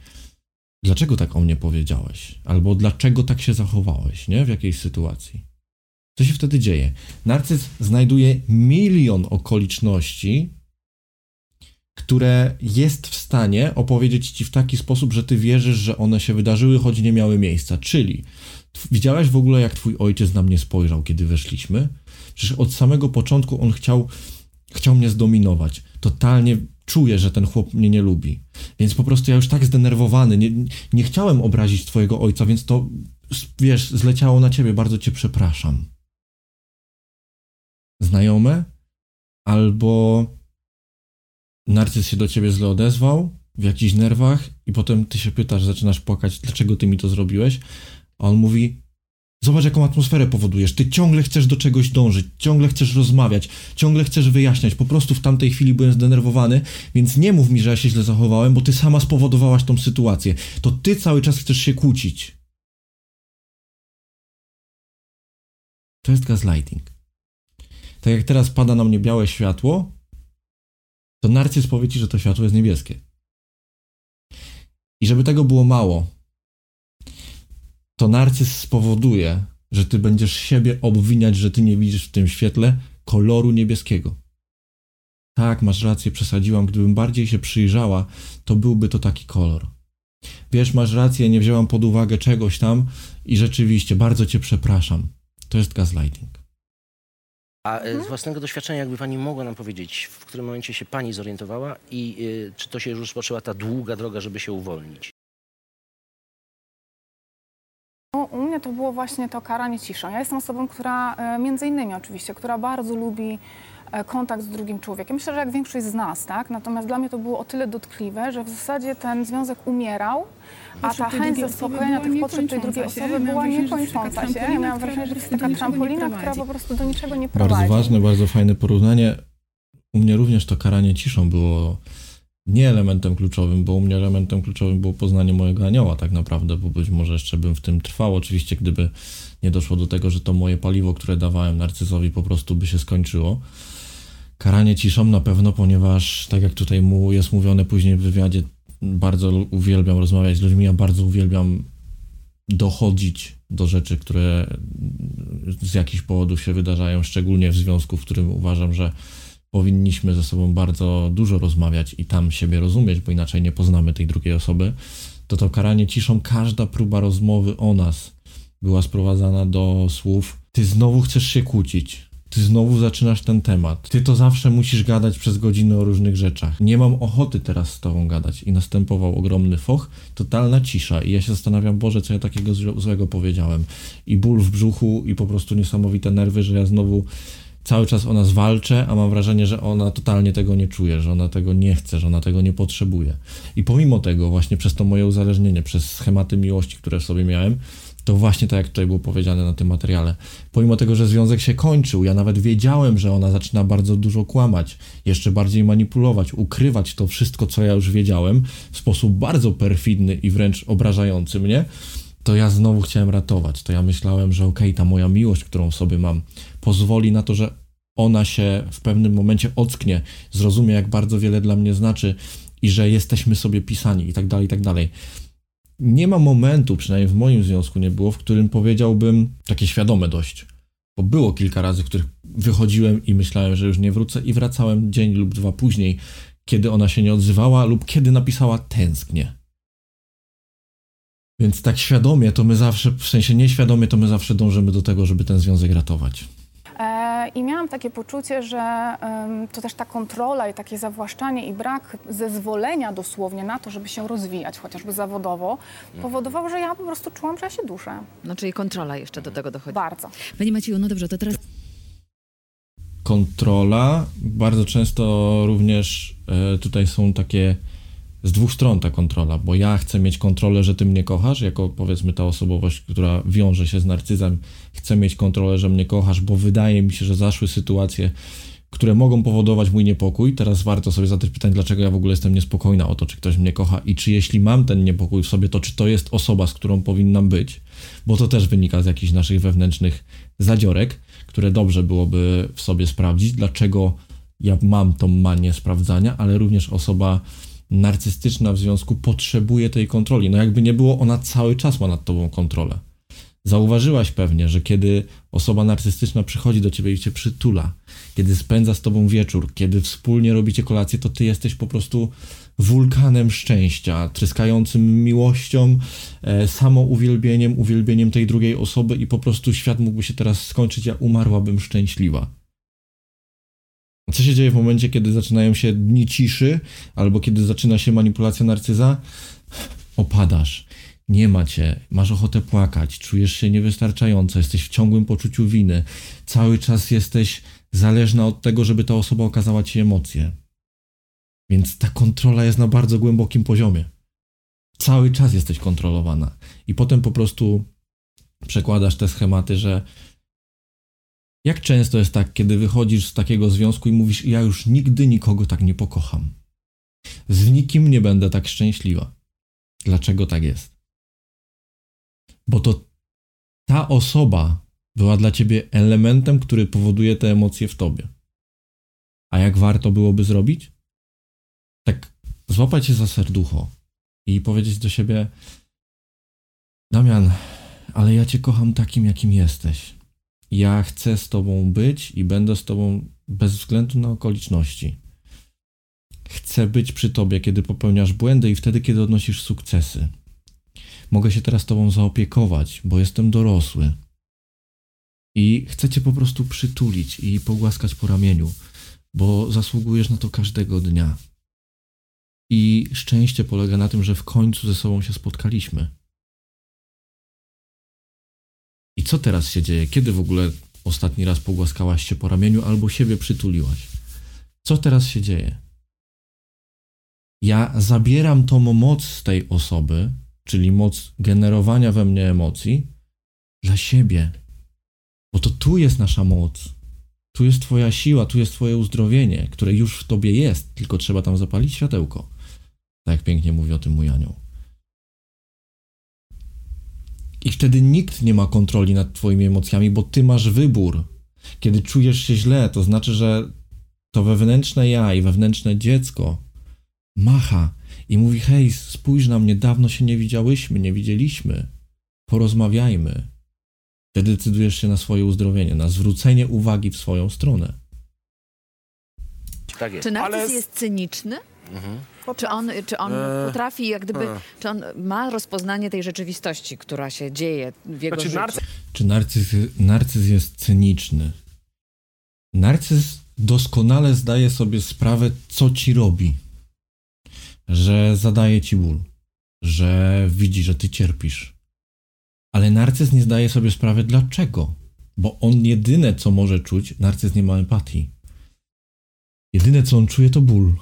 dlaczego tak o mnie powiedziałeś? Albo dlaczego tak się zachowałeś, nie? W jakiejś sytuacji. Co się wtedy dzieje? Narcyz znajduje milion okoliczności, które jest w stanie opowiedzieć ci w taki sposób, że ty wierzysz, że one się wydarzyły, choć nie miały miejsca. Czyli widziałeś w ogóle, jak twój ojciec na mnie spojrzał, kiedy weszliśmy? Przecież od samego początku on chciał, chciał mnie zdominować. Totalnie czuję, że ten chłop mnie nie lubi. Więc po prostu ja już tak zdenerwowany, nie, nie chciałem obrazić twojego ojca, więc to, wiesz, zleciało na ciebie, bardzo cię przepraszam. Znajome? Albo narcyz się do ciebie źle odezwał, w jakichś nerwach i potem ty się pytasz, zaczynasz płakać, dlaczego ty mi to zrobiłeś, a on mówi, Zobacz, jaką atmosferę powodujesz. Ty ciągle chcesz do czegoś dążyć, ciągle chcesz rozmawiać, ciągle chcesz wyjaśniać. Po prostu w tamtej chwili byłem zdenerwowany, więc nie mów mi, że ja się źle zachowałem, bo ty sama spowodowałaś tą sytuację. To ty cały czas chcesz się kłócić. To jest gaslighting. Tak jak teraz pada na mnie białe światło, to narcyz powie ci, że to światło jest niebieskie. I żeby tego było mało, to narcyz spowoduje, że ty będziesz siebie obwiniać, że ty nie widzisz w tym świetle koloru niebieskiego. Tak, masz rację, przesadziłam. Gdybym bardziej się przyjrzała, to byłby to taki kolor. Wiesz, masz rację, nie wzięłam pod uwagę czegoś tam i rzeczywiście bardzo cię przepraszam. To jest gaslighting. A e, z własnego doświadczenia, jakby pani mogła nam powiedzieć, w którym momencie się pani zorientowała i y, czy to się już rozpoczęła ta długa droga, żeby się uwolnić? Mnie to było właśnie to karanie ciszą. Ja jestem osobą, która e, między innymi oczywiście, która bardzo lubi e, kontakt z drugim człowiekiem. Myślę, że jak większość z nas, tak? Natomiast dla mnie to było o tyle dotkliwe, że w zasadzie ten związek umierał, a Potrzeb ta chęć zaspokojenia tych potrzeb tej drugiej osoby była niekończąca się. Ja miałam wrażenie, że to jest taka trampolina, która po prostu do niczego nie prowadzi. Bardzo ważne, bardzo fajne porównanie. U mnie również to karanie ciszą było nie elementem kluczowym, bo u mnie elementem kluczowym było poznanie mojego anioła tak naprawdę, bo być może jeszcze bym w tym trwał. Oczywiście, gdyby nie doszło do tego, że to moje paliwo, które dawałem narcyzowi, po prostu by się skończyło. Karanie ciszą na pewno, ponieważ tak jak tutaj mu jest mówione później w wywiadzie, bardzo uwielbiam rozmawiać z ludźmi, ja bardzo uwielbiam dochodzić do rzeczy, które z jakichś powodów się wydarzają, szczególnie w związku, w którym uważam, że powinniśmy ze sobą bardzo dużo rozmawiać i tam siebie rozumieć, bo inaczej nie poznamy tej drugiej osoby, to to karanie ciszą, każda próba rozmowy o nas była sprowadzana do słów ty znowu chcesz się kłócić, ty znowu zaczynasz ten temat, ty to zawsze musisz gadać przez godzinę o różnych rzeczach, nie mam ochoty teraz z tobą gadać. I następował ogromny foch, totalna cisza. I ja się zastanawiam, Boże, co ja takiego złe- złego powiedziałem. I ból w brzuchu i po prostu niesamowite nerwy, że ja znowu cały czas o nas walczę, a mam wrażenie, że ona totalnie tego nie czuje, że ona tego nie chce, że ona tego nie potrzebuje. I pomimo tego, właśnie przez to moje uzależnienie, przez schematy miłości, które w sobie miałem, to właśnie tak jak tutaj było powiedziane na tym materiale, pomimo tego, że związek się kończył, ja nawet wiedziałem, że ona zaczyna bardzo dużo kłamać, jeszcze bardziej manipulować, ukrywać to wszystko, co ja już wiedziałem, w sposób bardzo perfidny i wręcz obrażający mnie, to ja znowu chciałem ratować. To ja myślałem, że okej, ta moja miłość, którą w sobie mam, pozwoli na to, że ona się w pewnym momencie ocknie, zrozumie, jak bardzo wiele dla mnie znaczy i że jesteśmy sobie pisani i tak dalej, i tak dalej. Nie ma momentu, przynajmniej w moim związku nie było, w którym powiedziałbym takie świadome dość. Bo było kilka razy, w których wychodziłem i myślałem, że już nie wrócę i wracałem dzień lub dwa później, kiedy ona się nie odzywała lub kiedy napisała tęsknię. Więc tak świadomie to my zawsze, w sensie nieświadomie to my zawsze dążymy do tego, żeby ten związek ratować. I miałam takie poczucie, że to też ta kontrola i takie zawłaszczanie i brak zezwolenia dosłownie na to, żeby się rozwijać, chociażby zawodowo, powodowało, że ja po prostu czułam, że ja się duszę. No czyli kontrola jeszcze do tego dochodzi. Bardzo. Panie Macieju, no dobrze, to teraz kontrola. Bardzo często również e, tutaj są takie z dwóch stron ta kontrola, bo ja chcę mieć kontrolę, że ty mnie kochasz, jako powiedzmy ta osobowość, która wiąże się z narcyzem, chcę mieć kontrolę, że mnie kochasz, bo wydaje mi się, że zaszły sytuacje, które mogą powodować mój niepokój. Teraz warto sobie zadać pytanie, dlaczego ja w ogóle jestem niespokojna o to, czy ktoś mnie kocha i czy jeśli mam ten niepokój w sobie, to czy to jest osoba, z którą powinnam być, bo to też wynika z jakichś naszych wewnętrznych zadziorek, które dobrze byłoby w sobie sprawdzić, dlaczego ja mam tą manię sprawdzania, ale również osoba narcystyczna w związku potrzebuje tej kontroli. No jakby nie było, ona cały czas ma nad tobą kontrolę. Zauważyłaś pewnie, że kiedy osoba narcystyczna przychodzi do ciebie i cię przytula, kiedy spędza z tobą wieczór, kiedy wspólnie robicie kolację, to ty jesteś po prostu wulkanem szczęścia, tryskającym miłością, e, samouwielbieniem, uwielbieniem tej drugiej osoby i po prostu świat mógłby się teraz skończyć, ja umarłabym szczęśliwa. Co się dzieje w momencie, kiedy zaczynają się dni ciszy, albo kiedy zaczyna się manipulacja narcyza? Opadasz. Nie ma cię, masz ochotę płakać, czujesz się niewystarczająco, jesteś w ciągłym poczuciu winy, cały czas jesteś zależna od tego, żeby ta osoba okazała ci emocje. Więc ta kontrola jest na bardzo głębokim poziomie. Cały czas jesteś kontrolowana. I potem po prostu przekładasz te schematy, że jak często jest tak, kiedy wychodzisz z takiego związku i mówisz, ja już nigdy nikogo tak nie pokocham. Z nikim nie będę tak szczęśliwa. Dlaczego tak jest? Bo to ta osoba była dla ciebie elementem, który powoduje te emocje w tobie. A jak warto byłoby zrobić? Tak złapać się za serducho i powiedzieć do siebie: Damian, ale ja cię kocham takim, jakim jesteś. Ja chcę z tobą być i będę z tobą bez względu na okoliczności. Chcę być przy tobie, kiedy popełniasz błędy i wtedy, kiedy odnosisz sukcesy. Mogę się teraz tobą zaopiekować, bo jestem dorosły. I chcę cię po prostu przytulić i pogłaskać po ramieniu, bo zasługujesz na to każdego dnia. I szczęście polega na tym, że w końcu ze sobą się spotkaliśmy. I co teraz się dzieje? Kiedy w ogóle ostatni raz pogłaskałaś się po ramieniu albo siebie przytuliłaś? Co teraz się dzieje? Ja zabieram tą moc z tej osoby, czyli moc generowania we mnie emocji, dla siebie. Bo to tu jest nasza moc. Tu jest Twoja siła, tu jest Twoje uzdrowienie, które już w Tobie jest, tylko trzeba tam zapalić światełko. Tak pięknie mówi o tym mój anioł. I wtedy nikt nie ma kontroli nad Twoimi emocjami, bo Ty masz wybór. Kiedy czujesz się źle, to znaczy, że to wewnętrzne ja i wewnętrzne dziecko macha i mówi: Hej, spójrz na mnie, dawno się nie widziałyśmy, nie widzieliśmy. Porozmawiajmy. Wtedy decydujesz się na swoje uzdrowienie, na zwrócenie uwagi w swoją stronę. Tak jest. Czy narcyz Ale- jest cyniczny? Czy on, czy on Eee, potrafi, jak gdyby, e. czy on ma rozpoznanie tej rzeczywistości, która się dzieje w jego Znaczy, życiu? narcyz Czy narcyz, narcyz jest cyniczny? Narcyz doskonale zdaje sobie sprawę, co ci robi. Że zadaje ci ból, że widzi, że ty cierpisz. Ale narcyz nie zdaje sobie sprawy, dlaczego. Bo on jedyne, co może czuć, narcyz nie ma empatii. Jedyne, co on czuje, to ból.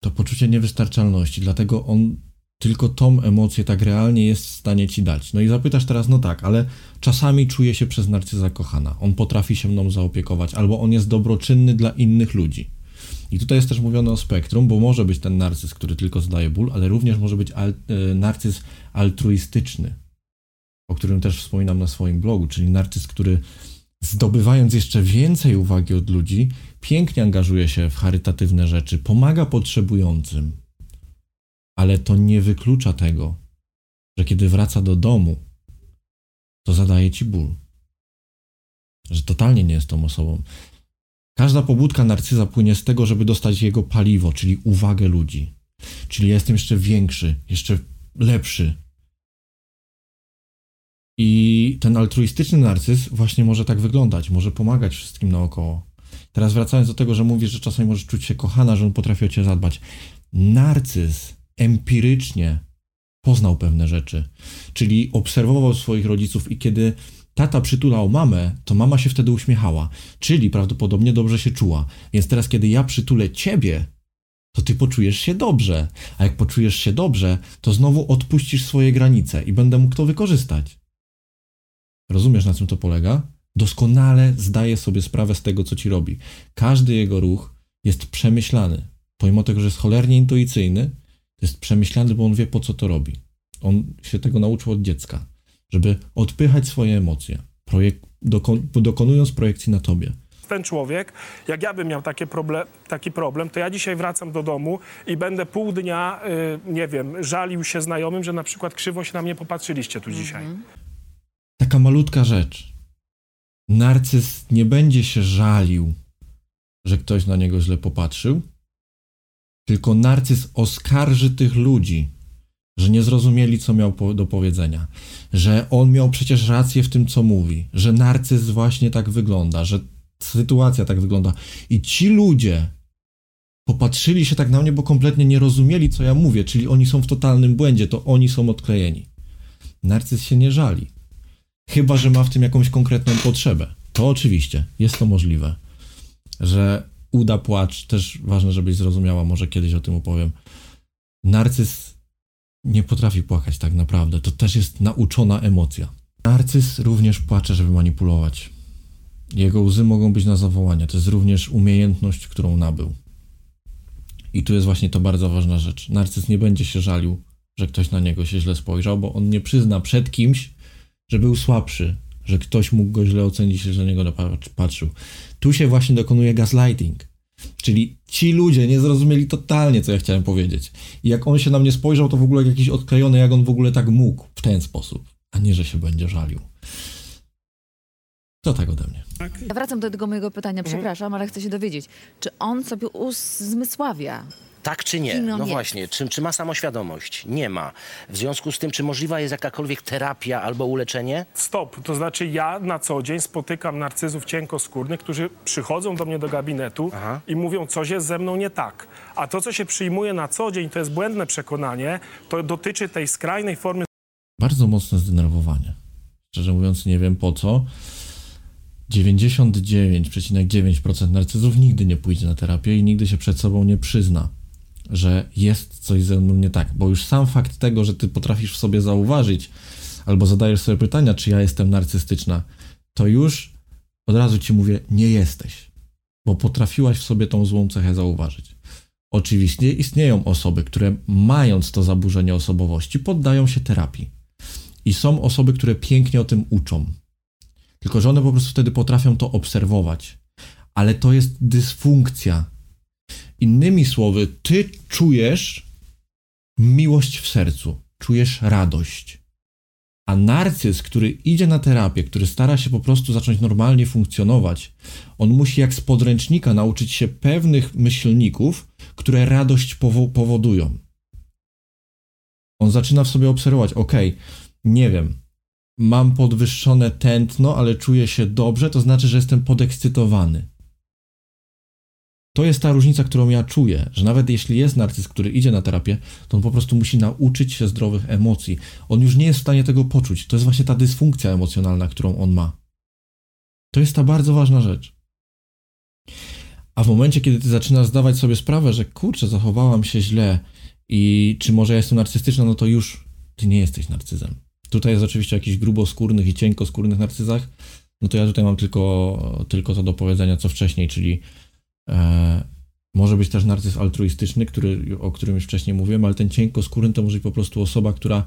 To poczucie niewystarczalności. Dlatego on tylko tą emocję tak realnie jest w stanie ci dać. No i zapytasz teraz, no tak, ale czasami czuje się przez narcyza kochana. On potrafi się mną zaopiekować, albo on jest dobroczynny dla innych ludzi. I tutaj jest też mówione o spektrum, bo może być ten narcyz, który tylko zdaje ból, ale również może być al- e, narcyz altruistyczny, o którym też wspominam na swoim blogu, czyli narcyz, który zdobywając jeszcze więcej uwagi od ludzi, pięknie angażuje się w charytatywne rzeczy, pomaga potrzebującym, ale to nie wyklucza tego, że kiedy wraca do domu, to zadaje ci ból. Że totalnie nie jest tą osobą. Każda pobudka narcyza płynie z tego, żeby dostać jego paliwo, czyli uwagę ludzi. Czyli jestem jeszcze większy, jeszcze lepszy. I ten altruistyczny narcyz właśnie może tak wyglądać, może pomagać wszystkim naokoło. Teraz wracając do tego, że mówisz, że czasami możesz czuć się kochana, że on potrafi o ciebie zadbać. Narcyz empirycznie poznał pewne rzeczy, czyli obserwował swoich rodziców i kiedy tata przytulał mamę, to mama się wtedy uśmiechała, czyli prawdopodobnie dobrze się czuła. Więc teraz, kiedy ja przytulę ciebie, to ty poczujesz się dobrze. A jak poczujesz się dobrze, to znowu odpuścisz swoje granice i będę mógł to wykorzystać. Rozumiesz, na czym to polega? Doskonale zdaje sobie sprawę z tego, co ci robi. Każdy jego ruch jest przemyślany. Pomimo tego, że jest cholernie intuicyjny, to jest przemyślany, bo on wie, po co to robi. On się tego nauczył od dziecka, żeby odpychać swoje emocje, projek- dokon- dokonując projekcji na tobie ten człowiek, jak ja bym miał takie problem, taki problem, to ja dzisiaj wracam do domu i będę pół dnia, y, nie wiem, żalił się znajomym, że na przykład krzywo się na mnie popatrzyliście tu dzisiaj. Taka malutka rzecz. Narcyz nie będzie się żalił, że ktoś na niego źle popatrzył, tylko narcyz oskarży tych ludzi, że nie zrozumieli, co miał po, do powiedzenia, że on miał przecież rację w tym, co mówi, że narcyz właśnie tak wygląda, że sytuacja tak wygląda. I ci ludzie popatrzyli się tak na mnie, bo kompletnie nie rozumieli, co ja mówię, czyli oni są w totalnym błędzie, to oni są odklejeni. Narcyz się nie żali. Chyba, że ma w tym jakąś konkretną potrzebę. To oczywiście, jest to możliwe. Że uda płacz, też ważne, żebyś zrozumiała, może kiedyś o tym opowiem. Narcyz nie potrafi płakać tak naprawdę. To też jest nauczona emocja. Narcyz również płacze, żeby manipulować. Jego łzy mogą być na zawołanie. To jest również umiejętność, którą nabył. I tu jest właśnie to bardzo ważna rzecz. Narcyz nie będzie się żalił, że ktoś na niego się źle spojrzał, bo on nie przyzna przed kimś, że był słabszy, że ktoś mógł go źle ocenić, że na niego patrzył. Tu się właśnie dokonuje gaslighting. Czyli ci ludzie nie zrozumieli totalnie, co ja chciałem powiedzieć. I jak on się na mnie spojrzał, to w ogóle jakiś odklejony, jak on w ogóle tak mógł w ten sposób, a nie, że się będzie żalił. To tak ode mnie. Ja wracam do tego mojego pytania, przepraszam, ale chcę się dowiedzieć, czy on sobie uzmysławia Tak czy nie? Kim on No jest? właśnie, czy, czy ma samoświadomość? Nie ma. W związku z tym, czy możliwa jest jakakolwiek terapia albo uleczenie? Stop, to znaczy ja na co dzień spotykam narcyzów cienkoskórnych, którzy przychodzą do mnie do gabinetu Aha. i mówią, coś jest ze mną nie tak. A to, co się przyjmuje na co dzień, to jest błędne przekonanie, to dotyczy tej skrajnej formy Bardzo mocne zdenerwowanie. Szczerze mówiąc, nie wiem po co. 99,9% narcyzów nigdy nie pójdzie na terapię i nigdy się przed sobą nie przyzna, że jest coś ze mną nie tak. Bo już sam fakt tego, że ty potrafisz w sobie zauważyć albo zadajesz sobie pytania, czy ja jestem narcystyczna, to już od razu ci mówię, nie jesteś, bo potrafiłaś w sobie tą złą cechę zauważyć. Oczywiście istnieją osoby, które mając to zaburzenie osobowości, poddają się terapii. I są osoby, które pięknie o tym uczą. Tylko, że one po prostu wtedy potrafią to obserwować. Ale to jest dysfunkcja. Innymi słowy, ty czujesz miłość w sercu, czujesz radość. A narcyz, który idzie na terapię, który stara się po prostu zacząć normalnie funkcjonować, on musi jak z podręcznika nauczyć się pewnych myślników, które radość powo- powodują. On zaczyna w sobie obserwować, ok, nie wiem, mam podwyższone tętno, ale czuję się dobrze, to znaczy, że jestem podekscytowany. To jest ta różnica, którą ja czuję, że nawet jeśli jest narcyz, który idzie na terapię, to on po prostu musi nauczyć się zdrowych emocji. On już nie jest w stanie tego poczuć. To jest właśnie ta dysfunkcja emocjonalna, którą on ma. To jest ta bardzo ważna rzecz. A w momencie, kiedy ty zaczynasz zdawać sobie sprawę, że kurczę, zachowałam się źle i czy może ja jestem narcystyczna, no to już ty nie jesteś narcyzem. Tutaj jest oczywiście o jakichś gruboskórnych i cienkoskórnych narcyzach, no to ja tutaj mam tylko, tylko to do powiedzenia, co wcześniej, czyli może być też narcyz altruistyczny, który, o którym już wcześniej mówiłem, ale ten cienkoskórny to może być po prostu osoba, która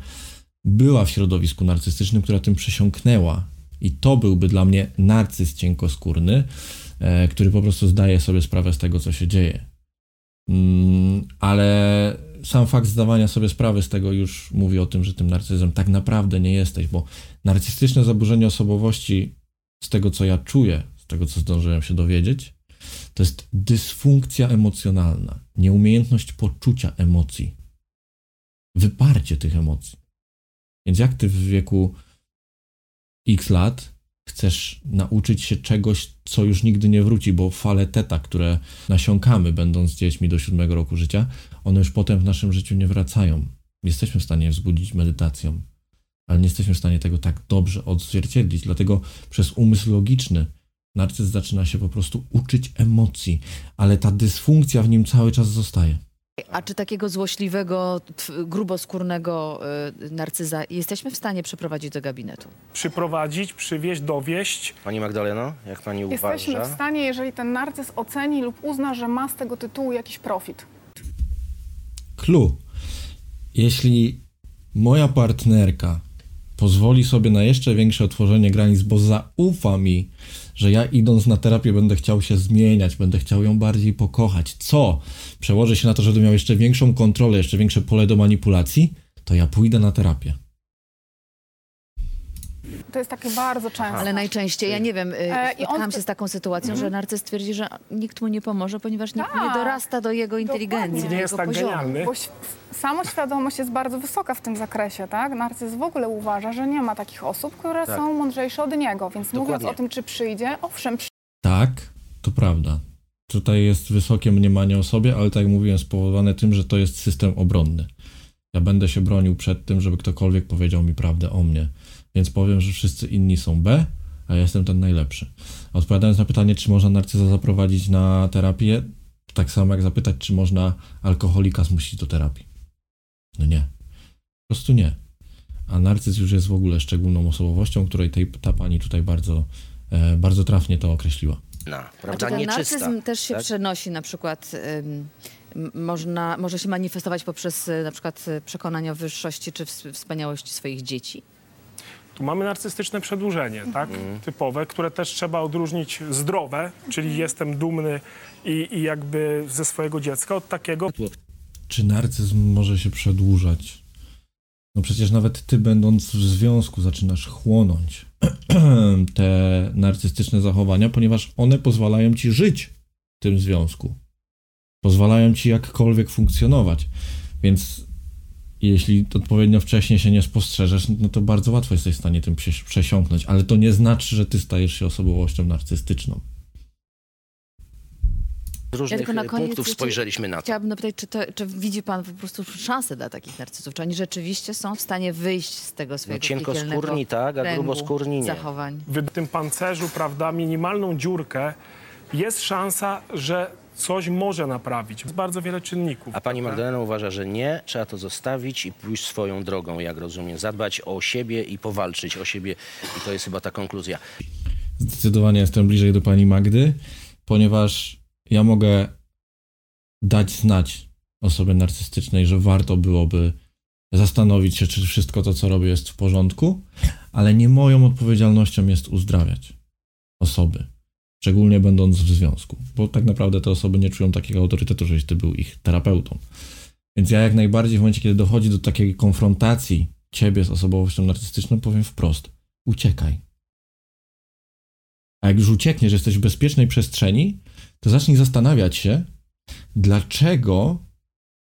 była w środowisku narcystycznym, która tym przesiąknęła. I to byłby dla mnie narcyz cienkoskórny, e, który po prostu zdaje sobie sprawę z tego, co się dzieje. Mm, ale sam fakt zdawania sobie sprawy z tego już mówi o tym, że tym narcyzem tak naprawdę nie jesteś, bo narcystyczne zaburzenie osobowości, z tego co ja czuję, z tego co zdążyłem się dowiedzieć, to jest dysfunkcja emocjonalna, nieumiejętność poczucia emocji, wyparcie tych emocji. Więc jak ty w wieku x lat chcesz nauczyć się czegoś, co już nigdy nie wróci, bo fale teta, które nasiąkamy, będąc dziećmi do siódmego roku życia, one już potem w naszym życiu nie wracają. Jesteśmy w stanie wzbudzić medytacją, ale nie jesteśmy w stanie tego tak dobrze odzwierciedlić. Dlatego przez umysł logiczny narcyz zaczyna się po prostu uczyć emocji, ale ta dysfunkcja w nim cały czas zostaje. A czy takiego złośliwego, gruboskórnego y, narcyza jesteśmy w stanie przeprowadzić do gabinetu? Przyprowadzić, przywieźć, dowieść. Pani Magdaleno, jak pani Jesteśmy w uważa? stanie, jeżeli ten narcyz oceni lub uzna, że ma z tego tytułu jakiś profit. Clue. Jeśli moja partnerka pozwoli sobie na jeszcze większe otworzenie granic, bo zaufa mi, że ja idąc na terapię będę chciał się zmieniać, będę chciał ją bardziej pokochać, co? Przełoży się na to, że będę miał jeszcze większą kontrolę, jeszcze większe pole do manipulacji, to ja pójdę na terapię. To jest takie bardzo częste. Ale najczęściej, ja nie wiem, y, E, i spotkałam on- się z taką sytuacją, że narcyz twierdzi, że nikt mu nie pomoże, ponieważ nikt nie Tak. dorasta do jego inteligencji, do Nie jest jego tak poziomu. genialny. Bo samoświadomość jest bardzo wysoka w tym zakresie, tak? Narcyz w ogóle uważa, że nie ma takich osób, które Tak. są mądrzejsze od niego, więc mówiąc Dokładnie. o tym, czy przyjdzie, owszem, Tak, to prawda. Tutaj jest wysokie mniemanie o sobie, ale tak jak mówiłem, spowodowane tym, że to jest system obronny. Ja będę się bronił przed tym, żeby ktokolwiek powiedział mi prawdę o mnie. Więc powiem, że wszyscy inni są B, a ja jestem ten najlepszy. Odpowiadając na pytanie, czy można narcyza zaprowadzić na terapię, tak samo jak zapytać, czy można alkoholika zmusić do terapii. No nie. Po prostu nie. A narcyz już jest w ogóle szczególną osobowością, której tej, ta pani tutaj bardzo, e, bardzo trafnie to określiła. No, A czy prawda, ten nieczysta. narcyzm też się tak? przenosi na przykład, ym, można, może się manifestować poprzez y, na przykład y, przekonanie o wyższości czy ws- wspaniałości swoich dzieci? Tu mamy narcystyczne przedłużenie, tak? Typowe, które też trzeba odróżnić zdrowe, czyli jestem dumny i, i jakby ze swojego dziecka, od takiego Czy narcyzm może się przedłużać? No przecież nawet ty, będąc w związku, zaczynasz chłonąć te narcystyczne zachowania, ponieważ one pozwalają ci żyć w tym związku. Pozwalają ci jakkolwiek funkcjonować. Więc jeśli odpowiednio wcześnie się nie spostrzeżesz, no to bardzo łatwo jesteś w stanie tym prze- przesiąknąć. Ale to nie znaczy, że ty stajesz się osobowością narcystyczną. Z różnych tylko na koniec punktów spojrzeliśmy na to. Chciałabym zapytać, czy, to, czy widzi pan po prostu szansę dla takich narcyzów? Czy oni rzeczywiście są w stanie wyjść z tego No, swojego cienkoskórni piekielnego tak, a gruboskórni nie. zachowań? w tym pancerzu, prawda, minimalną dziurkę, jest szansa, że coś może naprawić. Jest bardzo wiele czynników. A pani prawda? Magdalena uważa, że nie, trzeba to zostawić i pójść swoją drogą, jak rozumiem. Zadbać o siebie i powalczyć o siebie. I to jest chyba ta konkluzja. Zdecydowanie jestem bliżej do pani Magdy, ponieważ ja mogę dać znać osobie narcystycznej, że warto byłoby zastanowić się, czy wszystko to, co robię, jest w porządku, ale nie moją odpowiedzialnością jest uzdrawiać osoby, szczególnie będąc w związku, bo tak naprawdę te osoby nie czują takiego autorytetu, żeś ty był ich terapeutą. Więc ja jak najbardziej w momencie, kiedy dochodzi do takiej konfrontacji ciebie z osobowością narcystyczną, powiem wprost, uciekaj. A jak już uciekniesz, że jesteś w bezpiecznej przestrzeni, to zacznij zastanawiać się, dlaczego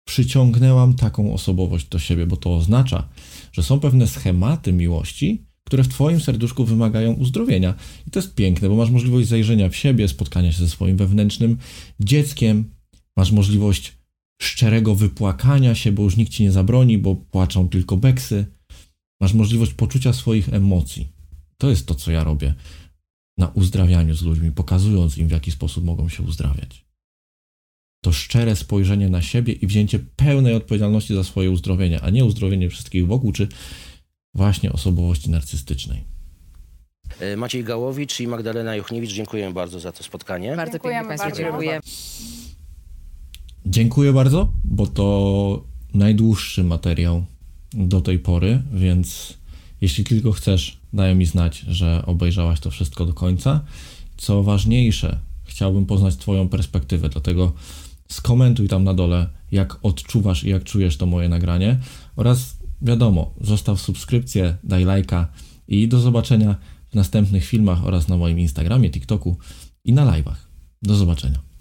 przyciągnęłam taką osobowość do siebie, bo to oznacza, że są pewne schematy miłości, które w Twoim serduszku wymagają uzdrowienia. I to jest piękne, bo masz możliwość zajrzenia w siebie, spotkania się ze swoim wewnętrznym dzieckiem, masz możliwość szczerego wypłakania się, bo już nikt ci nie zabroni, bo płaczą tylko beksy. Masz możliwość poczucia swoich emocji. To jest to, co ja robię na uzdrawianiu z ludźmi, pokazując im, w jaki sposób mogą się uzdrawiać. To szczere spojrzenie na siebie i wzięcie pełnej odpowiedzialności za swoje uzdrowienie, a nie uzdrowienie wszystkich wokół, czy właśnie osobowości narcystycznej. E, Maciej Gałowicz i Magdalena Juchniewicz, dziękuję bardzo za to spotkanie. Bardzo pięknie Dziękujemy Państwu bardzo. dziękuję. Dziękuję bardzo, bo to najdłuższy materiał do tej pory, więc jeśli tylko chcesz, daj mi znać, że obejrzałaś to wszystko do końca. Co ważniejsze, chciałbym poznać Twoją perspektywę, dlatego skomentuj tam na dole, jak odczuwasz i jak czujesz to moje nagranie oraz wiadomo, zostaw subskrypcję, daj lajka i do zobaczenia w następnych filmach oraz na moim Instagramie, TikToku i na live'ach. Do zobaczenia.